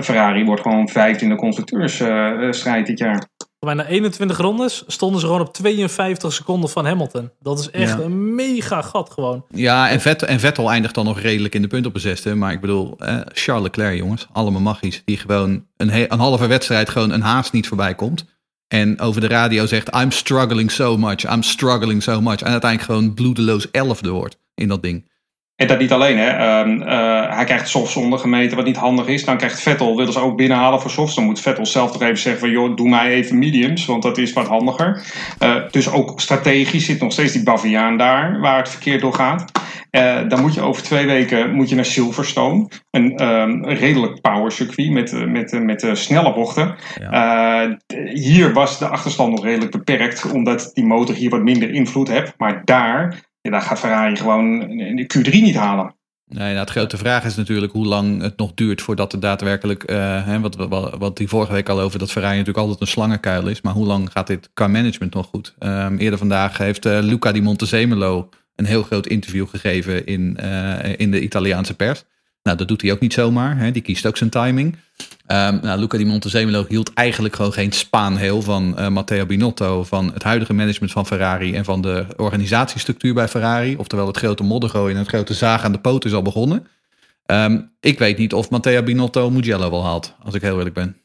Speaker 5: Ferrari wordt gewoon vijfde in de constructeursstrijd uh, dit jaar.
Speaker 3: Bijna 21 rondes stonden ze gewoon op 52 seconden van Hamilton. Dat is echt ja. een mega gat gewoon.
Speaker 4: Ja, en, Vet, en Vettel eindigt dan nog redelijk in de punt op een zesde. Maar ik bedoel, eh, Charles Leclerc jongens, allemaal magisch. Die gewoon een, een halve wedstrijd gewoon een haast niet voorbij komt. En over de radio zegt, I'm struggling so much, I'm struggling so much. En uiteindelijk gewoon bloedeloos elfde wordt in dat ding.
Speaker 5: En dat niet alleen, hè. Um, uh, hij krijgt softs ondergemeten, wat niet handig is. Dan krijgt Vettel, willen ze ook binnenhalen voor softs. Dan moet Vettel zelf toch even zeggen van, joh, doe mij even mediums, want dat is wat handiger. Uh, dus ook strategisch zit nog steeds die Baviaan daar, waar het verkeer door gaat. Uh, dan moet je over twee weken moet je naar Silverstone. Een um, redelijk power circuit met, met, met snelle bochten. Ja. hier was de achterstand nog redelijk beperkt, omdat die motor hier wat minder invloed heeft. Maar daar ja, daar gaat Ferrari gewoon de Q3 niet halen.
Speaker 4: Nee, nou, de grote vraag is natuurlijk hoe lang het nog duurt voordat er daadwerkelijk, uh, wat, wat, wat die vorige week al over, dat Ferrari natuurlijk altijd een slangenkuil is. Maar hoe lang gaat dit qua management nog goed? Um, eerder vandaag heeft uh, Luca di Montezemolo een heel groot interview gegeven in, eh, in de Italiaanse pers. Nou, dat doet hij ook niet zomaar. Hè. Die kiest ook zijn timing. Um, nou, Luca di Montezemolo hield eigenlijk gewoon geen spaan heel van uh, Matteo Binotto, van het huidige management van Ferrari en van de organisatiestructuur bij Ferrari. Oftewel het grote moddergooien en het grote zagen aan de poot is al begonnen. Um, ik weet niet of Matteo Binotto Mugello wel haalt, als ik heel eerlijk ben.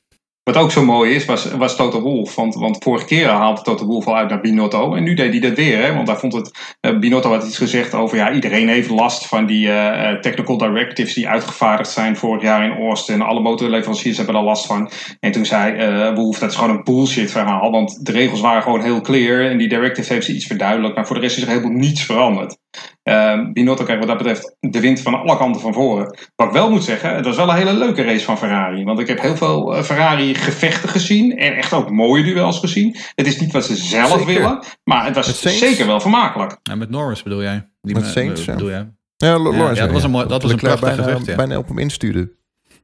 Speaker 5: Wat ook zo mooi is, was, was Toto Wolff. Want, want vorige keer haalde Toto Wolff al uit naar Binotto. En nu deed hij dat weer. Hè? Want daar vond het. Uh, Binotto had iets gezegd over. Ja, iedereen heeft last van die uh, technical directives die uitgevaardigd zijn vorig jaar in Austin. Alle motorleveranciers hebben er last van. En toen zei uh, Wolff: dat is gewoon een bullshit verhaal. Want de regels waren gewoon heel clear. En die directive heeft ze iets verduidelijkt. Maar voor de rest is er helemaal niets veranderd. Uh, Binotto krijgt wat dat betreft de wind van alle kanten van voren. Wat ik wel moet zeggen, het was wel een hele leuke race van Ferrari. Want ik heb heel veel Ferrari gevechten gezien. En echt ook mooie duels gezien. Het is niet wat ze zelf zeker. willen. Maar het was zeker wel vermakelijk.
Speaker 4: Ja, met Norris bedoel jij?
Speaker 1: Die met Saints,
Speaker 4: bedoel jij?
Speaker 1: Ja, Lawrence.
Speaker 4: Ja, dat was een, mooi, dat was een prachtig
Speaker 1: bijna,
Speaker 4: gevecht, ja.
Speaker 1: bijna op hem instuurde.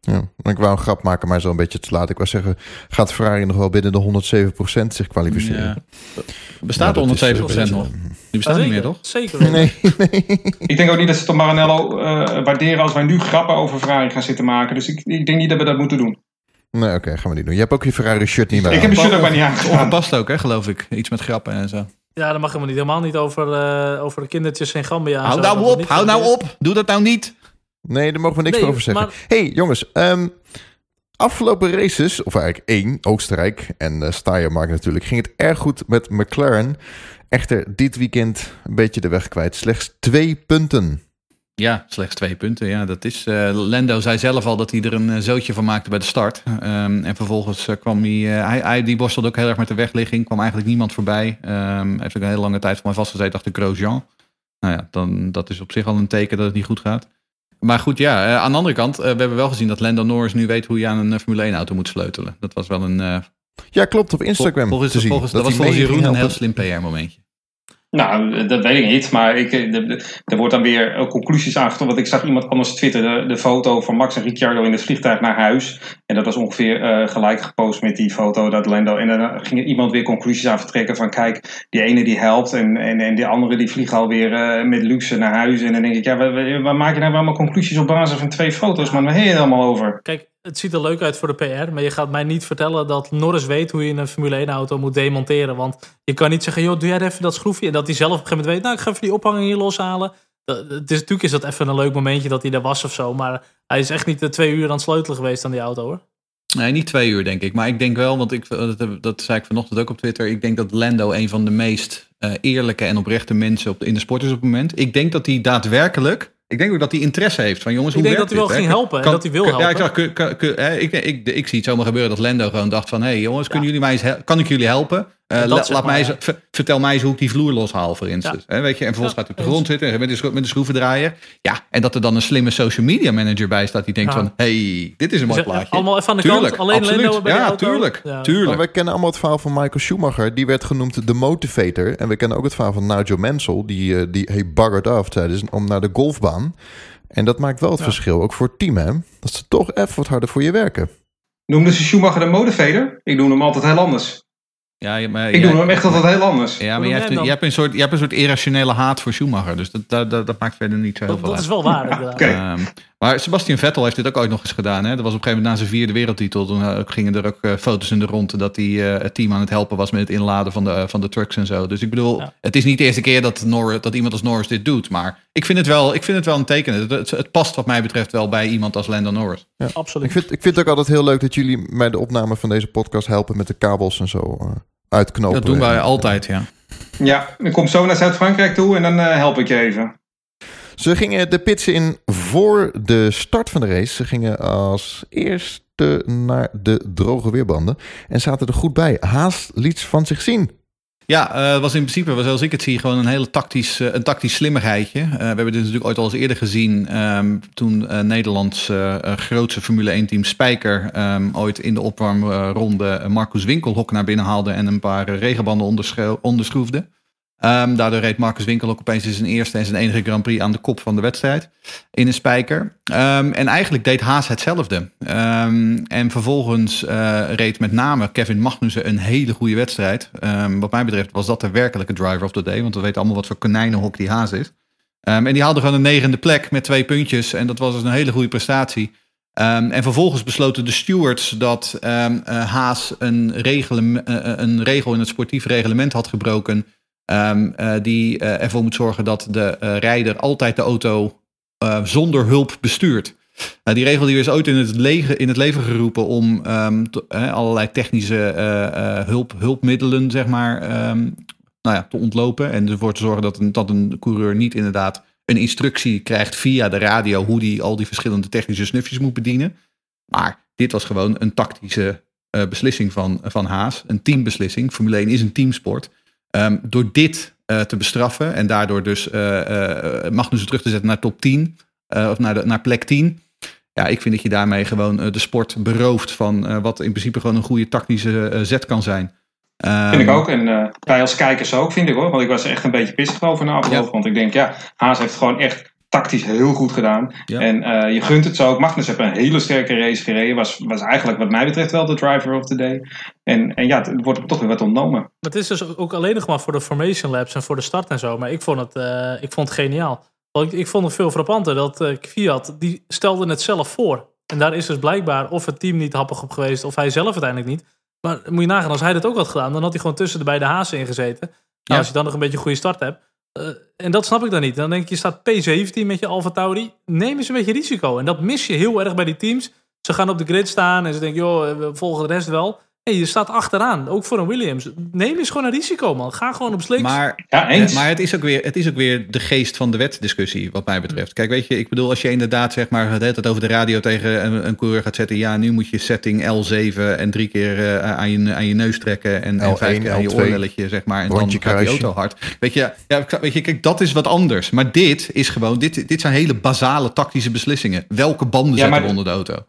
Speaker 1: Ja, ik wou een grap maken, maar zo een beetje te laat. Ik wou zeggen, gaat Ferrari nog wel binnen de 107% zich kwalificeren?
Speaker 4: Ja. Bestaat
Speaker 1: Ja, dat
Speaker 4: de 107%
Speaker 1: is, uh,
Speaker 4: nog? Die bestaat niet meer, toch?
Speaker 3: Zeker wel.
Speaker 1: Nee, nee.
Speaker 5: Ik denk ook niet dat ze Tom Maranello uh, waarderen als wij nu grappen over Ferrari gaan zitten maken. Dus ik, ik denk niet dat we dat moeten doen.
Speaker 1: Nee, oké, gaan we niet doen. Je hebt ook je Ferrari shirt niet meer
Speaker 5: Ik
Speaker 1: aan.
Speaker 5: heb mijn shirt ook maar niet aangedaan.
Speaker 4: Ongepast ook, hè, geloof ik. Iets met grappen en zo.
Speaker 3: Ja, dan mag helemaal niet, helemaal niet over, eh, over de kindertjes in Gambia.
Speaker 4: Hou
Speaker 3: zo.
Speaker 4: nou
Speaker 3: Dat
Speaker 4: op, hou nou op. Doe dat nou niet.
Speaker 1: Nee, daar mogen we niks
Speaker 3: Nee,
Speaker 1: over zeggen.
Speaker 3: maar-
Speaker 1: hey, jongens. ehm, afgelopen races, of eigenlijk één, Oostenrijk en uh, Steiermark natuurlijk, ging het erg goed met McLaren. Echter, dit weekend een beetje de weg kwijt. Slechts twee punten.
Speaker 4: Ja, slechts twee punten. Ja, dat is. eh, Lendo zei zelf al dat hij er een eh, zootje van maakte bij de start. Ehm, en vervolgens eh, kwam hij, eh, hij, hij. Die borstelde ook heel erg met de wegligging. Kwam eigenlijk niemand voorbij. Ehm heeft ook een hele lange tijd voor mij vastgezeten achter Grosjean. Nou ja, dan, dat is op zich al een teken dat het niet goed gaat. Maar goed, ja, eh, aan de andere kant, eh, we hebben wel gezien dat Lando Norris nu weet hoe je aan een eh, Formule 1 auto moet sleutelen. Dat was wel een.
Speaker 1: Ja, klopt. Op Instagram
Speaker 4: volgens,
Speaker 1: te zien.
Speaker 4: volgens, dat, was volgens Jeroen een heel slim PR momentje.
Speaker 5: Nou, dat weet ik niet. Maar ik, eh, er wordt dan weer eh, conclusies aangetrokken. Want ik zag iemand anders twitteren de, foto van Max en Ricciardo in het vliegtuig naar huis. En dat was ongeveer eh, gelijk gepost met die foto dat Lando. En dan ging iemand weer conclusies aan vertrekken van kijk, die ene die helpt en, en, en die andere die vliegt alweer eh, met luxe naar huis. En dan denk ik, ja, waar, waar- maak je nou allemaal conclusies op basis van twee foto's? Maar waar heb je het allemaal over?
Speaker 3: Kijk, het ziet er leuk uit voor de PR, maar je gaat mij niet vertellen dat Norris weet hoe je een Formule 1-auto moet demonteren. Want je kan niet zeggen, joh, doe jij even dat schroefje. En dat hij zelf op een gegeven moment weet, nou, ik ga even die ophanging hier loshalen. Het is, natuurlijk is dat even een leuk momentje dat hij er was of zo. Maar hij is echt niet de twee uur aan het sleutelen geweest aan die auto, hoor.
Speaker 4: Nee, niet twee uur denk ik. Maar ik denk wel, want ik, dat, heb- dat zei ik vanochtend ook op Twitter. Ik denk dat Lando een van de meest eh, eerlijke en oprechte mensen op in de sport is op het moment. Ik denk dat hij daadwerkelijk. Ik denk ook dat hij interesse heeft van jongens.
Speaker 3: Ik
Speaker 4: hoe
Speaker 3: denk dat hij wel
Speaker 4: dit,
Speaker 3: ging helpen en
Speaker 4: Kan-
Speaker 3: dat hij wil
Speaker 4: kan- Ja, ik,
Speaker 3: helpen.
Speaker 4: zag, kun- kun- kun- hè, ik, ik, ik, zie het zomaar gebeuren dat Lando gewoon dacht van... hé hey, jongens, kunnen jullie mij eens kan ik jullie helpen? Eh,
Speaker 3: dat
Speaker 4: la-
Speaker 3: zeg
Speaker 4: laat
Speaker 3: maar,
Speaker 4: mij
Speaker 3: ja.
Speaker 4: ver- vertel mij eens hoe ik die vloer loshaal, voor instance. Hè, weet je? En vervolgens
Speaker 3: Ja,
Speaker 4: gaat hij op de grond zitten met de, schro- met de schroevendraaier. Ja, en dat er dan een slimme social media manager bij staat... die denkt
Speaker 3: Ja.
Speaker 4: van, hey, dit is een mooi plaatje.
Speaker 3: allemaal even aan de
Speaker 4: Tuurlijk,
Speaker 3: kant, alleen
Speaker 4: absoluut.
Speaker 3: Lando bij de
Speaker 4: Ja,
Speaker 3: auto.
Speaker 4: tuurlijk,
Speaker 3: Ja.
Speaker 4: tuurlijk.
Speaker 1: Maar wij kennen allemaal het verhaal van Michael Schumacher. Die werd genoemd de motivator. En we kennen ook het verhaal van Nigel Mansell. Die, eh, die buggered af tijdens om naar de golfbaan. En dat maakt wel het
Speaker 3: Ja.
Speaker 1: verschil. Ook voor het team, hè. Dat ze toch even wat harder voor je werken.
Speaker 5: Noemden ze Schumacher de motivator? Ik doe hem altijd heel anders.
Speaker 4: Ja, maar,
Speaker 5: Ik
Speaker 4: ja,
Speaker 5: doe hem echt altijd heel anders.
Speaker 4: Ja, maar je hebt,
Speaker 3: jij
Speaker 4: je,
Speaker 3: dan?
Speaker 4: hebt een soort, je hebt een soort irrationele haat voor Schumacher. Dus dat, dat, dat, dat maakt verder niet zo heel
Speaker 3: Dat,
Speaker 4: veel
Speaker 3: dat is
Speaker 4: uit.
Speaker 3: wel waar, inderdaad.
Speaker 5: Oké.
Speaker 4: Ehm, maar Sebastian Vettel heeft dit ook ooit nog eens gedaan. Hè? Dat was op een gegeven moment na zijn vierde wereldtitel. Toen eh, gingen er ook eh, foto's in de rond dat hij eh, het team aan het helpen was met het inladen van de, van de trucks en zo. Dus ik bedoel,
Speaker 3: Ja.
Speaker 4: het is niet de eerste keer dat, Norris, dat iemand als Norris dit doet. Maar ik vind het wel, ik vind het wel een teken. Het, het, het past wat mij betreft wel bij iemand als Lando Norris.
Speaker 3: Absoluut.
Speaker 1: Ik vind, ik vind het ook altijd heel leuk dat jullie bij de opname van deze podcast helpen met de kabels en zo eh, uitknopen.
Speaker 4: Dat doen wij
Speaker 1: En,
Speaker 4: altijd, ja.
Speaker 5: Ja, ik kom zo naar Zuid-Frankrijk toe en dan help ik je even.
Speaker 1: Ze gingen de pits in voor de start van de race. Ze gingen als eerste naar de droge weerbanden. En zaten er goed bij. Haas liet van zich zien.
Speaker 4: Ja, het was in principe, was zoals ik het zie, gewoon een hele tactisch, eh, een tactisch slimmigheidje. Eh, we hebben dit natuurlijk ooit al eens eerder gezien. ehm, toen Nederlands grootste Formule 1-team Spijker ehm, ooit in de opwarmronde Marcus Winkelhok naar binnen haalde en een paar regenbanden onderschro- onderschroefde. Ehm, daardoor reed Marcus Winkelhok opeens in zijn eerste en zijn enige Grand Prix aan de kop van de wedstrijd in een spijker. Ehm, en eigenlijk deed Haas hetzelfde. Ehm, en vervolgens eh, reed met name Kevin Magnussen een hele goede wedstrijd. Wat mij betreft was dat de werkelijke driver of the day. Want we weten allemaal wat voor konijnenhok die Haas is. En die haalde gewoon een negende plek met twee puntjes. En dat was dus een hele goede prestatie. En vervolgens besloten de stewards dat eh, Haas een, eh, een regel in het sportief reglement had gebroken. Ehm, eh, die eh, ervoor moet zorgen dat de eh, rijder altijd de auto eh, zonder hulp bestuurt. Nou, die regel die is ooit in het, in het leven geroepen om ehm, eh, allerlei technische hulp, hulpmiddelen zeg maar, ehm, nou ja, te ontlopen. En ervoor te zorgen dat een, dat een coureur niet inderdaad een instructie krijgt via de radio hoe die al die verschillende technische snufjes moet bedienen. Maar dit was gewoon een tactische beslissing van, van Haas. Een teambeslissing. Formule 1 is een teamsport. Ehm, door dit eh, te bestraffen en daardoor dus eh, eh, Magnussen terug te zetten naar top 10 eh, of naar, de, naar plek 10. Ja, ik vind dat je daarmee gewoon de sport berooft van wat in principe gewoon een goede tactische zet kan zijn. Ehm,
Speaker 5: Vind ik ook. En wij als kijkers ook, vind ik hoor. Want ik was er echt een beetje pissig over na afloop.
Speaker 4: Ja.
Speaker 5: Want ik denk, ja, Haas heeft gewoon echt tactisch heel goed gedaan.
Speaker 4: Ja.
Speaker 5: En eh, je gunt het zo ook. Magnus heeft een hele sterke race gereden. Was, was eigenlijk wat mij betreft wel de driver of the day. En, en ja, het wordt hem toch weer wat ontnomen.
Speaker 3: Het is dus ook alleen nog maar voor de formation labs en voor de start en zo. Maar ik vond het, eh, ik vond het geniaal. Want ik, ik vond het veel frappanter dat Fiat, die stelde het zelf voor. En daar is dus blijkbaar of het team niet happig op geweest, of hij zelf uiteindelijk niet. Maar moet je nagaan, als hij dat ook had gedaan, dan had hij gewoon tussen de beide hazen ingezeten. Nou,
Speaker 4: Ja.
Speaker 3: Als je dan nog een beetje een goede start hebt. Eh, en dat snap ik dan niet. Dan denk ik, je staat P17 met je Alfa Tauri. Neem eens een beetje risico. En dat mis je heel erg bij die teams. Ze gaan op de grid staan en ze denken, joh, we volgen de rest wel. Hey, je staat achteraan, ook voor een Williams. Neem eens gewoon een risico, man. Ga gewoon op slicks.
Speaker 4: Maar,
Speaker 5: Ja, eens.
Speaker 4: eh, maar het, is ook weer, het is ook weer de geest van de wetdiscussie, wat mij betreft. Kijk, weet je, ik bedoel, als je inderdaad zeg maar het over de radio tegen een, een coureur gaat zetten. Ja, nu moet je setting L7 en drie keer eh, aan, je, aan je neus trekken. En, en
Speaker 1: L1,
Speaker 4: vijf keer aan je
Speaker 1: L2,
Speaker 4: oorlelletje, zeg maar. En dan gaat die auto hard. Weet je, ja, weet je, kijk, dat is wat anders. Maar dit is gewoon, dit, dit zijn hele basale tactische beslissingen. Welke banden
Speaker 5: Ja,
Speaker 4: zetten
Speaker 5: maar-
Speaker 4: onder de auto?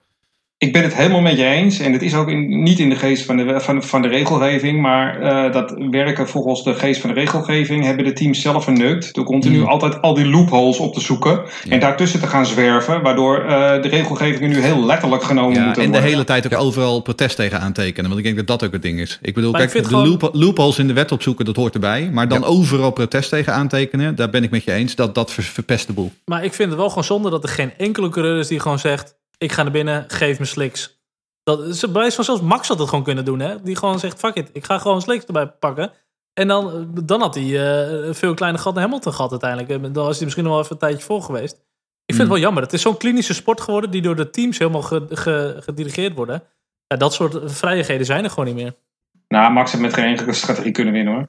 Speaker 5: Ik ben het helemaal met je eens. En het is ook in- niet in de geest van de, van, van de regelgeving. Maar eh, dat werken volgens de geest van de regelgeving hebben de teams zelf verneukt. Door continu
Speaker 4: Mm.
Speaker 5: altijd al die loopholes op te zoeken. En daartussen te gaan zwerven. Waardoor eh, de regelgevingen nu heel letterlijk genomen
Speaker 4: Ja,
Speaker 5: moeten
Speaker 4: en de
Speaker 5: worden.
Speaker 4: hele tijd ook overal protest tegen aantekenen. Want ik denk dat dat ook het ding is. Ik bedoel,
Speaker 3: Maar ik
Speaker 4: kijk, de
Speaker 3: vind gewoon-
Speaker 4: loop, loopholes in de wet opzoeken, dat hoort erbij. Maar dan overal protest tegen aantekenen, daar ben ik met je eens. Dat, dat ver- verpest de boel.
Speaker 3: Maar ik vind het wel gewoon zonde dat er geen enkele coureur is die gewoon zegt... ik ga naar binnen, geef me slicks. Dat is bij wijze van zelfs Max had het gewoon kunnen doen. Hè? Die gewoon zegt, fuck it, ik ga gewoon slicks erbij pakken. En dan, dan had hij eh, een veel kleiner gat naar Hamilton gehad uiteindelijk. En Dan was hij misschien nog wel even een tijdje voor geweest. Ik vind het wel jammer. Het is zo'n klinische sport geworden... die door de teams helemaal ge- ge- gedirigeerd worden. Ja, dat soort vrijheden zijn er gewoon niet meer.
Speaker 5: Nou, Max heeft met geen enkele strategie kunnen winnen hoor.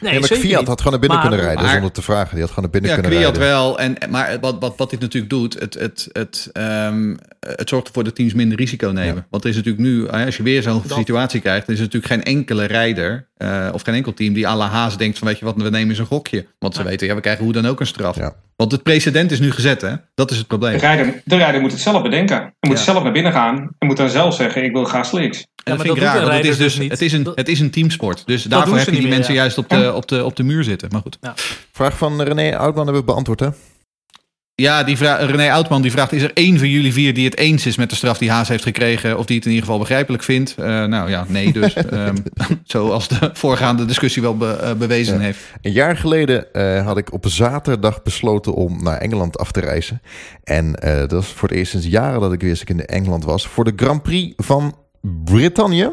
Speaker 3: Nee,
Speaker 1: maar Fiat
Speaker 3: niet.
Speaker 1: had gewoon naar binnen
Speaker 3: Maar-
Speaker 1: kunnen rijden,
Speaker 4: maar-
Speaker 1: zonder te vragen. Die had gewoon naar binnen
Speaker 4: Ja,
Speaker 1: kunnen
Speaker 4: Kwiat
Speaker 1: rijden.
Speaker 4: wel. En, maar wat, wat, wat dit natuurlijk doet, het, het, het, ehm, het zorgt ervoor dat teams minder risico nemen.
Speaker 1: Ja.
Speaker 4: Want er is natuurlijk nu, eh, als je weer zo'n situatie krijgt, er is natuurlijk geen enkele rijder eh, of geen enkel team die à la Haas denkt van weet je wat, we nemen eens een gokje. Want ze
Speaker 3: Ja.
Speaker 4: weten, ja, we krijgen hoe dan ook een straf.
Speaker 1: Ja.
Speaker 4: Want het precedent is nu gezet, hè? Dat is het
Speaker 5: De
Speaker 4: probleem.
Speaker 5: rijder, de rijder moet het zelf bedenken. Hij moet
Speaker 4: Ja.
Speaker 5: zelf naar binnen gaan. En moet dan zelf zeggen, ik wil graag slicks.
Speaker 4: En
Speaker 3: maar
Speaker 4: dat vind ik raar, want het is, dus,
Speaker 3: dus niet.
Speaker 4: het, is een, het is een teamsport. Dus daarvoor
Speaker 3: ze
Speaker 4: heb je
Speaker 3: niet
Speaker 4: die
Speaker 3: meer,
Speaker 4: mensen
Speaker 3: ja.
Speaker 4: juist op de, op, de, op de muur zitten. Maar goed.
Speaker 1: Vraag van René Oudman hebben we beantwoord, hè?
Speaker 4: Ja, die vra- René Oudman die vraagt: is er één van jullie vier die het eens is met de straf die Haas heeft gekregen? Of die het in ieder geval begrijpelijk vindt? Eh, nou ja, nee, dus. Ehm, zoals de voorgaande discussie wel be- eh, bewezen
Speaker 1: Ja.
Speaker 4: heeft.
Speaker 1: Een jaar geleden eh, had ik op zaterdag besloten om naar Engeland af te reizen. En dat was voor het eerst sinds jaren dat ik weer eens in Engeland was. Voor de Grand Prix van Brittannië.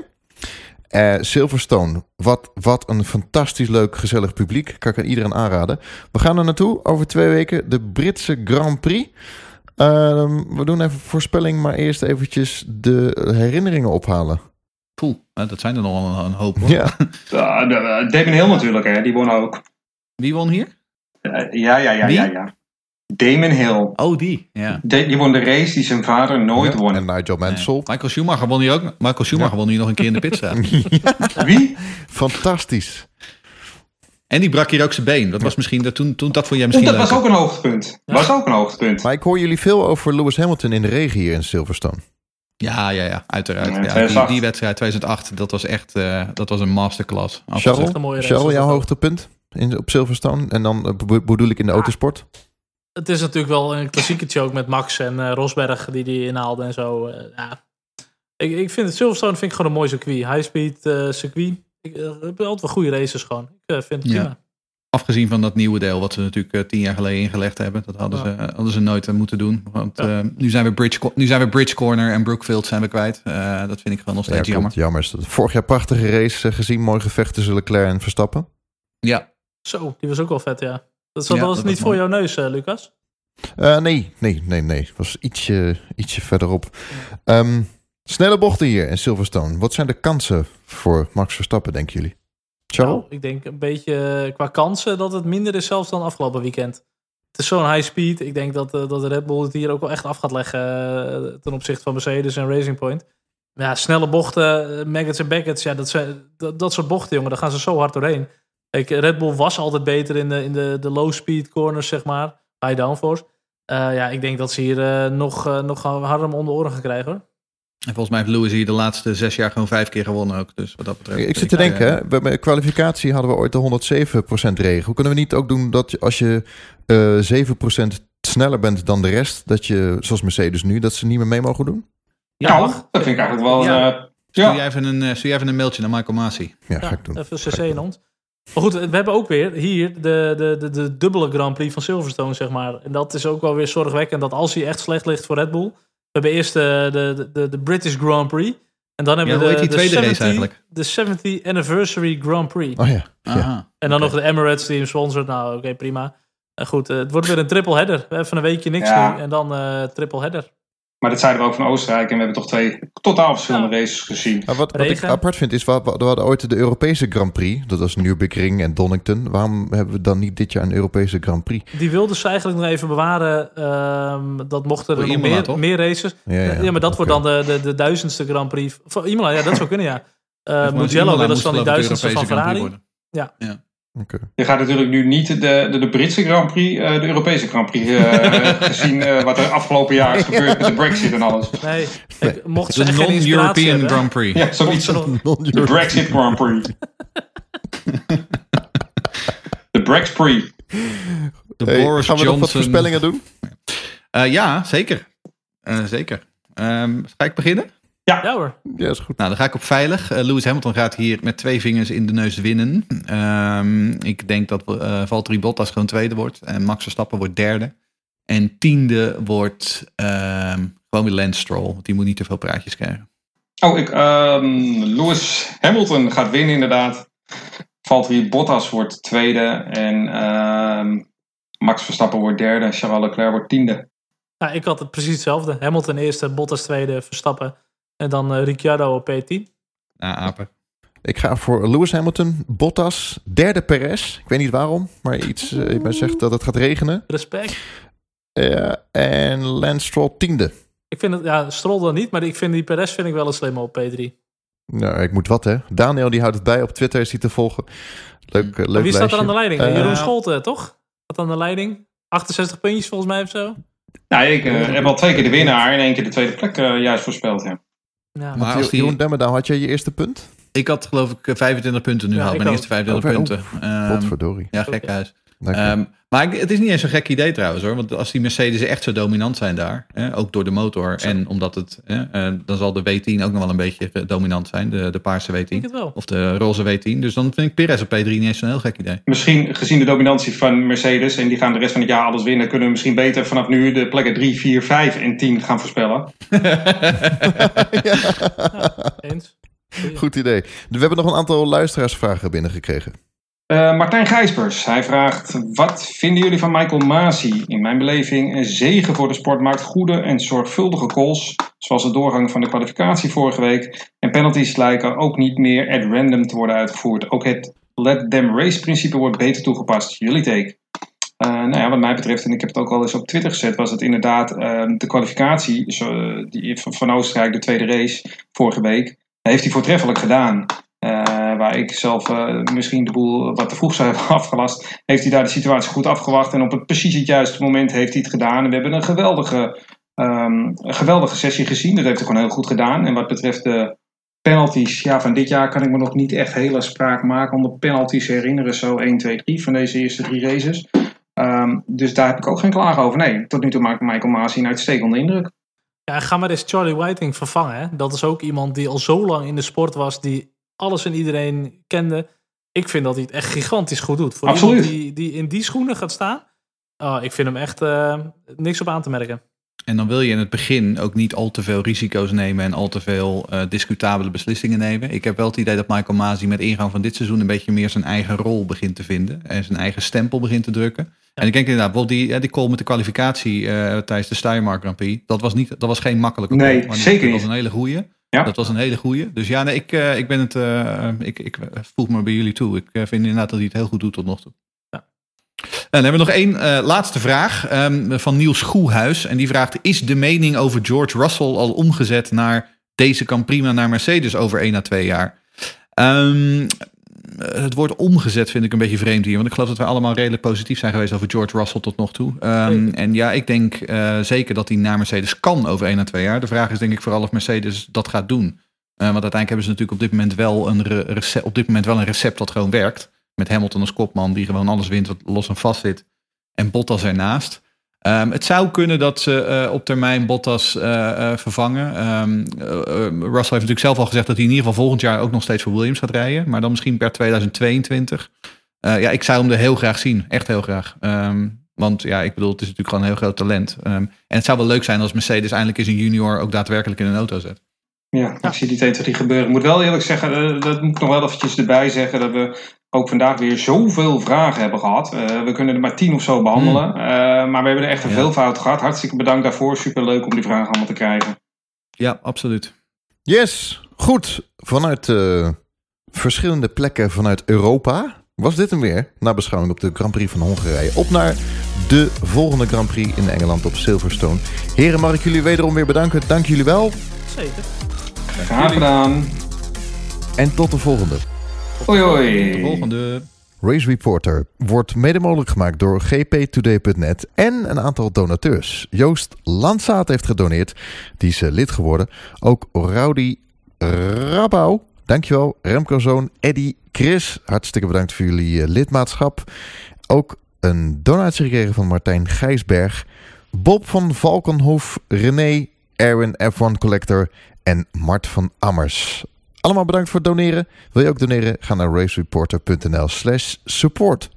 Speaker 1: Eh, Silverstone. Wat, wat een fantastisch leuk, gezellig publiek. Kan ik aan iedereen aanraden. We gaan er naartoe over twee weken. De Britse Grand Prix. Ehm, we doen even voorspelling, maar eerst eventjes de herinneringen ophalen.
Speaker 4: Poeh, eh, dat zijn er nogal een, een hoop. Hoor.
Speaker 1: Ja,
Speaker 5: Uh, de, uh, Damon Hill natuurlijk, hè. die won ook.
Speaker 4: Wie won hier?
Speaker 5: Uh, ja, ja, ja,
Speaker 4: Wie?
Speaker 5: ja, ja. Damon Hill.
Speaker 4: Oh, die. Ja.
Speaker 5: De- die won de race die zijn vader nooit
Speaker 1: Ja,
Speaker 5: won.
Speaker 1: En Nigel Mansell.
Speaker 4: Michael Schumacher won hier ook. Michael Schumacher
Speaker 1: Ja.
Speaker 4: won hier nog een keer in de pitstraat.
Speaker 5: Wie?
Speaker 1: Fantastisch.
Speaker 4: en die brak hier ook zijn been. Dat was misschien dat toen, toen dat vond jij misschien
Speaker 5: dat was ook een hoogtepunt. Was ook een hoogtepunt.
Speaker 1: Maar ik hoor jullie veel over Lewis Hamilton in de regen hier in Silverstone.
Speaker 4: Ja, ja, ja, uiteraard.
Speaker 5: Ja,
Speaker 4: Ja, die,
Speaker 5: 2008.
Speaker 4: die wedstrijd 2008, dat was echt eh, dat was een masterclass.
Speaker 1: Charles,
Speaker 3: echt een mooie race,
Speaker 1: Charles
Speaker 3: was
Speaker 1: jouw hoogtepunt in, op Silverstone? En dan be- bedoel ik in de autosport?
Speaker 3: Het is natuurlijk wel een klassieke ook met Max en eh, Rosberg die die inhaalde en zo. eh, ja. ik, ik vind het Silverstone vind ik gewoon een mooi circuit. High speed eh, circuit. Ik heb altijd wel goede races gewoon. Ik eh, vind het
Speaker 4: Ja.
Speaker 3: prima.
Speaker 4: Afgezien van dat nieuwe deel, wat ze natuurlijk eh, tien jaar geleden ingelegd hebben. Dat hadden,
Speaker 3: Ja.
Speaker 4: ze, hadden ze nooit moeten doen. Want
Speaker 3: Ja.
Speaker 4: eh, nu, zijn we Bridge, nu zijn we Bridge Corner en Brookfield zijn we kwijt. Eh, dat vind ik gewoon nog steeds jammer.
Speaker 1: Jammer. Vorig jaar prachtige race gezien. Mooi gevecht tussen Leclerc en Verstappen.
Speaker 4: Ja,
Speaker 3: Zo, die was ook wel vet, ja. Dat, zat,
Speaker 4: Ja,
Speaker 3: dat was niet voor jouw neus, Lucas.
Speaker 1: Eh, nee, nee, nee, nee. Het was ietsje, ietsje verderop. Ehm, snelle bochten hier in Silverstone. Wat zijn de kansen voor Max Verstappen, denken jullie? Charles?
Speaker 3: Nou, ik denk een beetje eh, qua kansen dat het minder is zelfs dan afgelopen weekend. Het is zo'n high speed. Ik denk dat, eh, dat de Red Bull het hier ook wel echt af gaat leggen ten opzichte van Mercedes en Racing Point. Ja, snelle bochten, Maggots en Beckett's, ja, dat, zijn, dat, dat soort bochten, jongen, daar gaan ze zo hard doorheen. Kijk, Red Bull was altijd beter in de, in de, de low speed corners, zeg maar, high downforce. Eh, ja, ik denk dat ze hier eh, nog, eh, nog harder om onder oren gaan krijgen, hoor.
Speaker 4: en volgens mij heeft Lewis hier de laatste zes jaar gewoon vijf keer gewonnen ook. Dus wat dat betreft.
Speaker 1: Ik zit te denken, hè, bij bij kwalificatie hadden we ooit de 107% regel. Hoe kunnen we niet ook doen dat als je eh 7% sneller bent dan de rest, dat je, zoals Mercedes nu, dat ze niet meer mee mogen doen?
Speaker 5: Ja, dat vind ik eigenlijk wel...
Speaker 3: Ja.
Speaker 5: eh,
Speaker 4: Stuur, jij even een, stuur jij even een mailtje naar Michael Masi.
Speaker 1: Ja,
Speaker 3: Ja,
Speaker 1: ga ik doen.
Speaker 3: even CC in ons. Maar goed, we hebben ook weer hier de, de, de, de dubbele Grand Prix van Silverstone, zeg maar. En dat is ook wel weer zorgwekkend dat als hij echt slecht ligt voor Red Bull. We hebben eerst de, de, de, de British Grand Prix. En dan hebben
Speaker 4: Ja,
Speaker 3: we
Speaker 4: hoe
Speaker 3: de,
Speaker 4: heet die
Speaker 3: de,
Speaker 4: tweede race
Speaker 3: 70,
Speaker 4: eigenlijk?
Speaker 3: de 70th Anniversary Grand Prix.
Speaker 1: Oh ja. ja.
Speaker 4: Aha.
Speaker 3: en dan nog de Emirates die hem sponsort. Nou, oké, prima. En goed, eh, het wordt weer een triple header. Even een weekje niks
Speaker 5: Ja.
Speaker 3: nu en dan eh triple header.
Speaker 5: Maar dat zeiden we ook van Oostenrijk. En we hebben toch twee totaal verschillende races gezien.
Speaker 1: Maar wat, wat ik apart vind is, we, we hadden ooit de Europese Grand Prix. Dat was Nürburgring en Donington. Waarom hebben we dan niet dit jaar een Europese Grand Prix?
Speaker 3: Die wilden ze eigenlijk nog even bewaren. ehm, dat mochten er nog meer,
Speaker 4: toch?
Speaker 3: meer races. Ja, maar dat wordt dan de, de, de duizendste Grand Prix. Van Imola, ja, dat zou kunnen, ja.
Speaker 4: Mij
Speaker 3: Mugello willen ze dan die duizendste van Ferrari.
Speaker 4: Prix
Speaker 5: Je gaat natuurlijk nu niet de, de, de Britse Grand Prix, eh, de Europese Grand Prix eh, gezien eh, wat er afgelopen jaar is gebeurd met de Brexit en alles.
Speaker 3: Nee, ik, mocht
Speaker 4: De non-European Grand Prix.
Speaker 5: Ja, zoiets. De Brexit Grand Prix. De Brex Prix.
Speaker 4: De
Speaker 1: Hey,
Speaker 4: Boris
Speaker 1: gaan we nog wat
Speaker 4: Johnson.
Speaker 1: voorspellingen doen?
Speaker 4: Eh, ja, zeker. Eh, zeker. Ehm, ga ik beginnen?
Speaker 3: Ja hoor.
Speaker 1: Ja, is goed.
Speaker 4: Nou, dan ga ik op veilig. Eh, Lewis Hamilton gaat hier met twee vingers in de neus winnen. Ehm, ik denk dat eh Valtteri Bottas gewoon tweede wordt. En Max Verstappen wordt derde. En tiende wordt ehm, gewoon weer Lance Stroll. Want die moet niet te veel praatjes krijgen.
Speaker 5: Oh, ik, ehm, Lewis Hamilton gaat winnen inderdaad. Valtteri Bottas wordt tweede. En ehm, Max Verstappen wordt derde. Charles Leclerc wordt tiende.
Speaker 3: Nou, ik had het precies hetzelfde. Hamilton eerste, Bottas tweede, Verstappen. En dan eh, Ricciardo op P10.
Speaker 4: Nou, apen.
Speaker 1: Ik ga voor Lewis Hamilton, Bottas, derde Perez. Ik weet niet waarom, maar iets uh, mij zegt dat het gaat regenen.
Speaker 3: Respect.
Speaker 1: Uh, en Lance Stroll tiende.
Speaker 3: Ik vind het, ja, Stroll dan niet, maar ik vind die Perez vind ik wel een slimme op P3.
Speaker 1: Nou, ik moet wat hè. Daniel die houdt het bij op Twitter, is die te volgen. Leuk, uh, leuk
Speaker 3: maar wie staat
Speaker 1: lijstje.
Speaker 3: er aan de leiding?
Speaker 1: Uh,
Speaker 3: Jeroen Scholten, toch? Wat aan de leiding? 68 puntjes volgens mij of zo.
Speaker 5: Nou, ik uh, heb al twee keer de winnaar en één keer de tweede plek uh, juist voorspeld. Ja.
Speaker 3: Ja.
Speaker 4: Maar als die-
Speaker 1: Jeroen Demmerdaal, had jij je eerste punt?
Speaker 4: Ik had geloof ik eh, 25 punten nu
Speaker 3: Ja,
Speaker 4: Mijn
Speaker 3: ook.
Speaker 4: eerste 25
Speaker 1: Oh,
Speaker 4: punten. Ehm,
Speaker 1: Godverdorie.
Speaker 4: ja, gek Ehm, maar het is niet eens een gek idee trouwens hoor. Want als die Mercedes echt zo dominant zijn daar, hè, ook door de motor en omdat het, hè, eh, dan zal de W10 ook nog wel een beetje dominant zijn, de, de paarse
Speaker 3: Ik denk
Speaker 4: W10.
Speaker 3: het wel.
Speaker 4: Of de roze W10. Dus dan vind ik Perez op P3 niet eens zo'n heel gek idee.
Speaker 5: Misschien gezien de dominantie van Mercedes en die gaan de rest van het jaar alles winnen, kunnen we misschien beter vanaf nu de plekken 3, 4, 5 en 10 gaan voorspellen.
Speaker 3: Eens.
Speaker 1: Goed idee. We hebben nog een aantal luisteraarsvragen binnengekregen.
Speaker 5: Uh, Martijn Gijspers, hij vraagt: Wat vinden jullie van Michael Masi? In mijn beleving een zegen voor de sportmarkt. Goede en zorgvuldige calls, zoals de doorgang van de kwalificatie vorige week. En penalties lijken ook niet meer at random te worden uitgevoerd. Ook het let them race principe wordt beter toegepast. Jullie take. Uh, nou ja, wat mij betreft, en ik heb het ook al eens op Twitter gezet, was het inderdaad uh, de kwalificatie zo, die, van Oostenrijk, de tweede race vorige week. Heeft hij voortreffelijk gedaan. Uh, waar ik zelf uh, misschien de boel wat te vroeg zou hebben afgelast, heeft hij daar de situatie goed afgewacht. En op het precies het juiste moment heeft hij het gedaan. En we hebben een geweldige, um, een geweldige sessie gezien. Dat heeft hij gewoon heel goed gedaan. En wat betreft de penalties ja, van dit jaar kan ik me nog niet echt hele spraak maken om de penalties te herinneren. Zo 1, 2, 3 van deze eerste drie races. Um, dus daar heb ik ook geen klagen over. Nee, tot nu toe maakt Michael Masi een uitstekende indruk.
Speaker 3: Ja, ga maar eens Charlie Whiting vervangen. Hè? Dat is ook iemand die al zo lang in de sport was, die alles en iedereen kende. ik vind dat hij het echt gigantisch goed doet. Voor
Speaker 5: Absoluut.
Speaker 3: iemand die, die in die schoenen gaat staan, oh, ik vind hem echt eh, niks op aan te merken.
Speaker 4: En dan wil je in het begin ook niet al te veel risico's nemen en al te veel eh, discutabele beslissingen nemen. Ik heb wel het idee dat Michael Masi met ingang van dit seizoen een beetje meer zijn eigen rol begint te vinden en zijn eigen stempel begint te drukken. En ik denk inderdaad, bijvoorbeeld die, die call met de kwalificatie eh, tijdens de Steiermark Grand Prix, dat was, niet, dat was geen makkelijke
Speaker 5: Nee,
Speaker 4: call, maar
Speaker 5: zeker
Speaker 4: Dat was een hele goeie.
Speaker 5: Ja.
Speaker 4: Dat was een hele goeie. Dus ja, nee, ik, eh, ik ben het, eh, ik, ik voeg me bij jullie toe. Ik eh, vind inderdaad dat hij het heel goed doet tot nog toe.
Speaker 3: Ja.
Speaker 4: En dan hebben we nog één laatste vraag ehm, van Niels Goehuis. En die vraagt: Is de mening over George Russell al omgezet naar deze kan prima naar Mercedes over 1 à 2 jaar? Ehm, het woord omgezet vind ik een beetje vreemd hier. Want ik geloof dat we allemaal redelijk positief zijn geweest over George Russell tot nog toe. Ehm, en ja, ik denk eh, zeker dat hij naar Mercedes kan over 1 à 2 jaar. De vraag is denk ik vooral of Mercedes dat gaat doen. Eh, want uiteindelijk hebben ze natuurlijk op dit moment wel een re- recept, op dit moment wel een recept dat gewoon werkt. Met Hamilton als kopman die gewoon alles wint wat los en vast zit. En Bottas ernaast. Ehm, het zou kunnen dat ze eh, op termijn Bottas eh, eh, vervangen. Ehm, eh, eh, Russell heeft natuurlijk zelf al gezegd dat hij in ieder geval volgend jaar ook nog steeds voor Williams gaat rijden. Maar dan misschien per 2022. Eh, ja, ik zou hem er heel graag zien. Echt heel graag. Ehm, want ja, ik bedoel, het is natuurlijk gewoon een heel groot talent. En het zou wel leuk zijn als Mercedes eindelijk eens een junior ook daadwerkelijk in een auto zet.
Speaker 5: Ja, ik zie die 1, 2, 3 gebeuren. Ik moet wel eerlijk zeggen, dat moet ik nog wel eventjes erbij zeggen, dat we ook vandaag weer zoveel vragen hebben gehad. Eh, we kunnen er maar tien of zo behandelen. Eh, maar we hebben er echt een
Speaker 4: Ja.
Speaker 5: veelvoud gehad. Hartstikke bedankt daarvoor. Superleuk om die vragen allemaal te krijgen.
Speaker 4: Ja, absoluut.
Speaker 1: Yes, goed. Vanuit eh, verschillende plekken vanuit Europa was dit hem weer. Na beschouwing op de Grand Prix van Hongarije. Op naar de volgende Grand Prix in Engeland op Silverstone. Heren, mag ik jullie wederom weer bedanken. Dank jullie wel.
Speaker 3: Zeker.
Speaker 5: Graag gedaan.
Speaker 1: En tot de volgende.
Speaker 5: Hoi
Speaker 4: Tot de volgende.
Speaker 1: Race Reporter wordt mede mogelijk gemaakt door gptoday.net en een aantal donateurs. Joost Landsaat heeft gedoneerd, die is eh, lid geworden. Ook Rowdy Rabau, dankjewel. Remco Zoon, Eddy, Chris, hartstikke bedankt voor jullie eh, lidmaatschap. Ook een donatie gekregen van Martijn Gijsberg. Bob van Valkenhoef, René, Erwin F1 Collector en Mart van Ammers. Allemaal bedankt voor het doneren. Wil je ook doneren? Ga naar racereporter.nl slash support.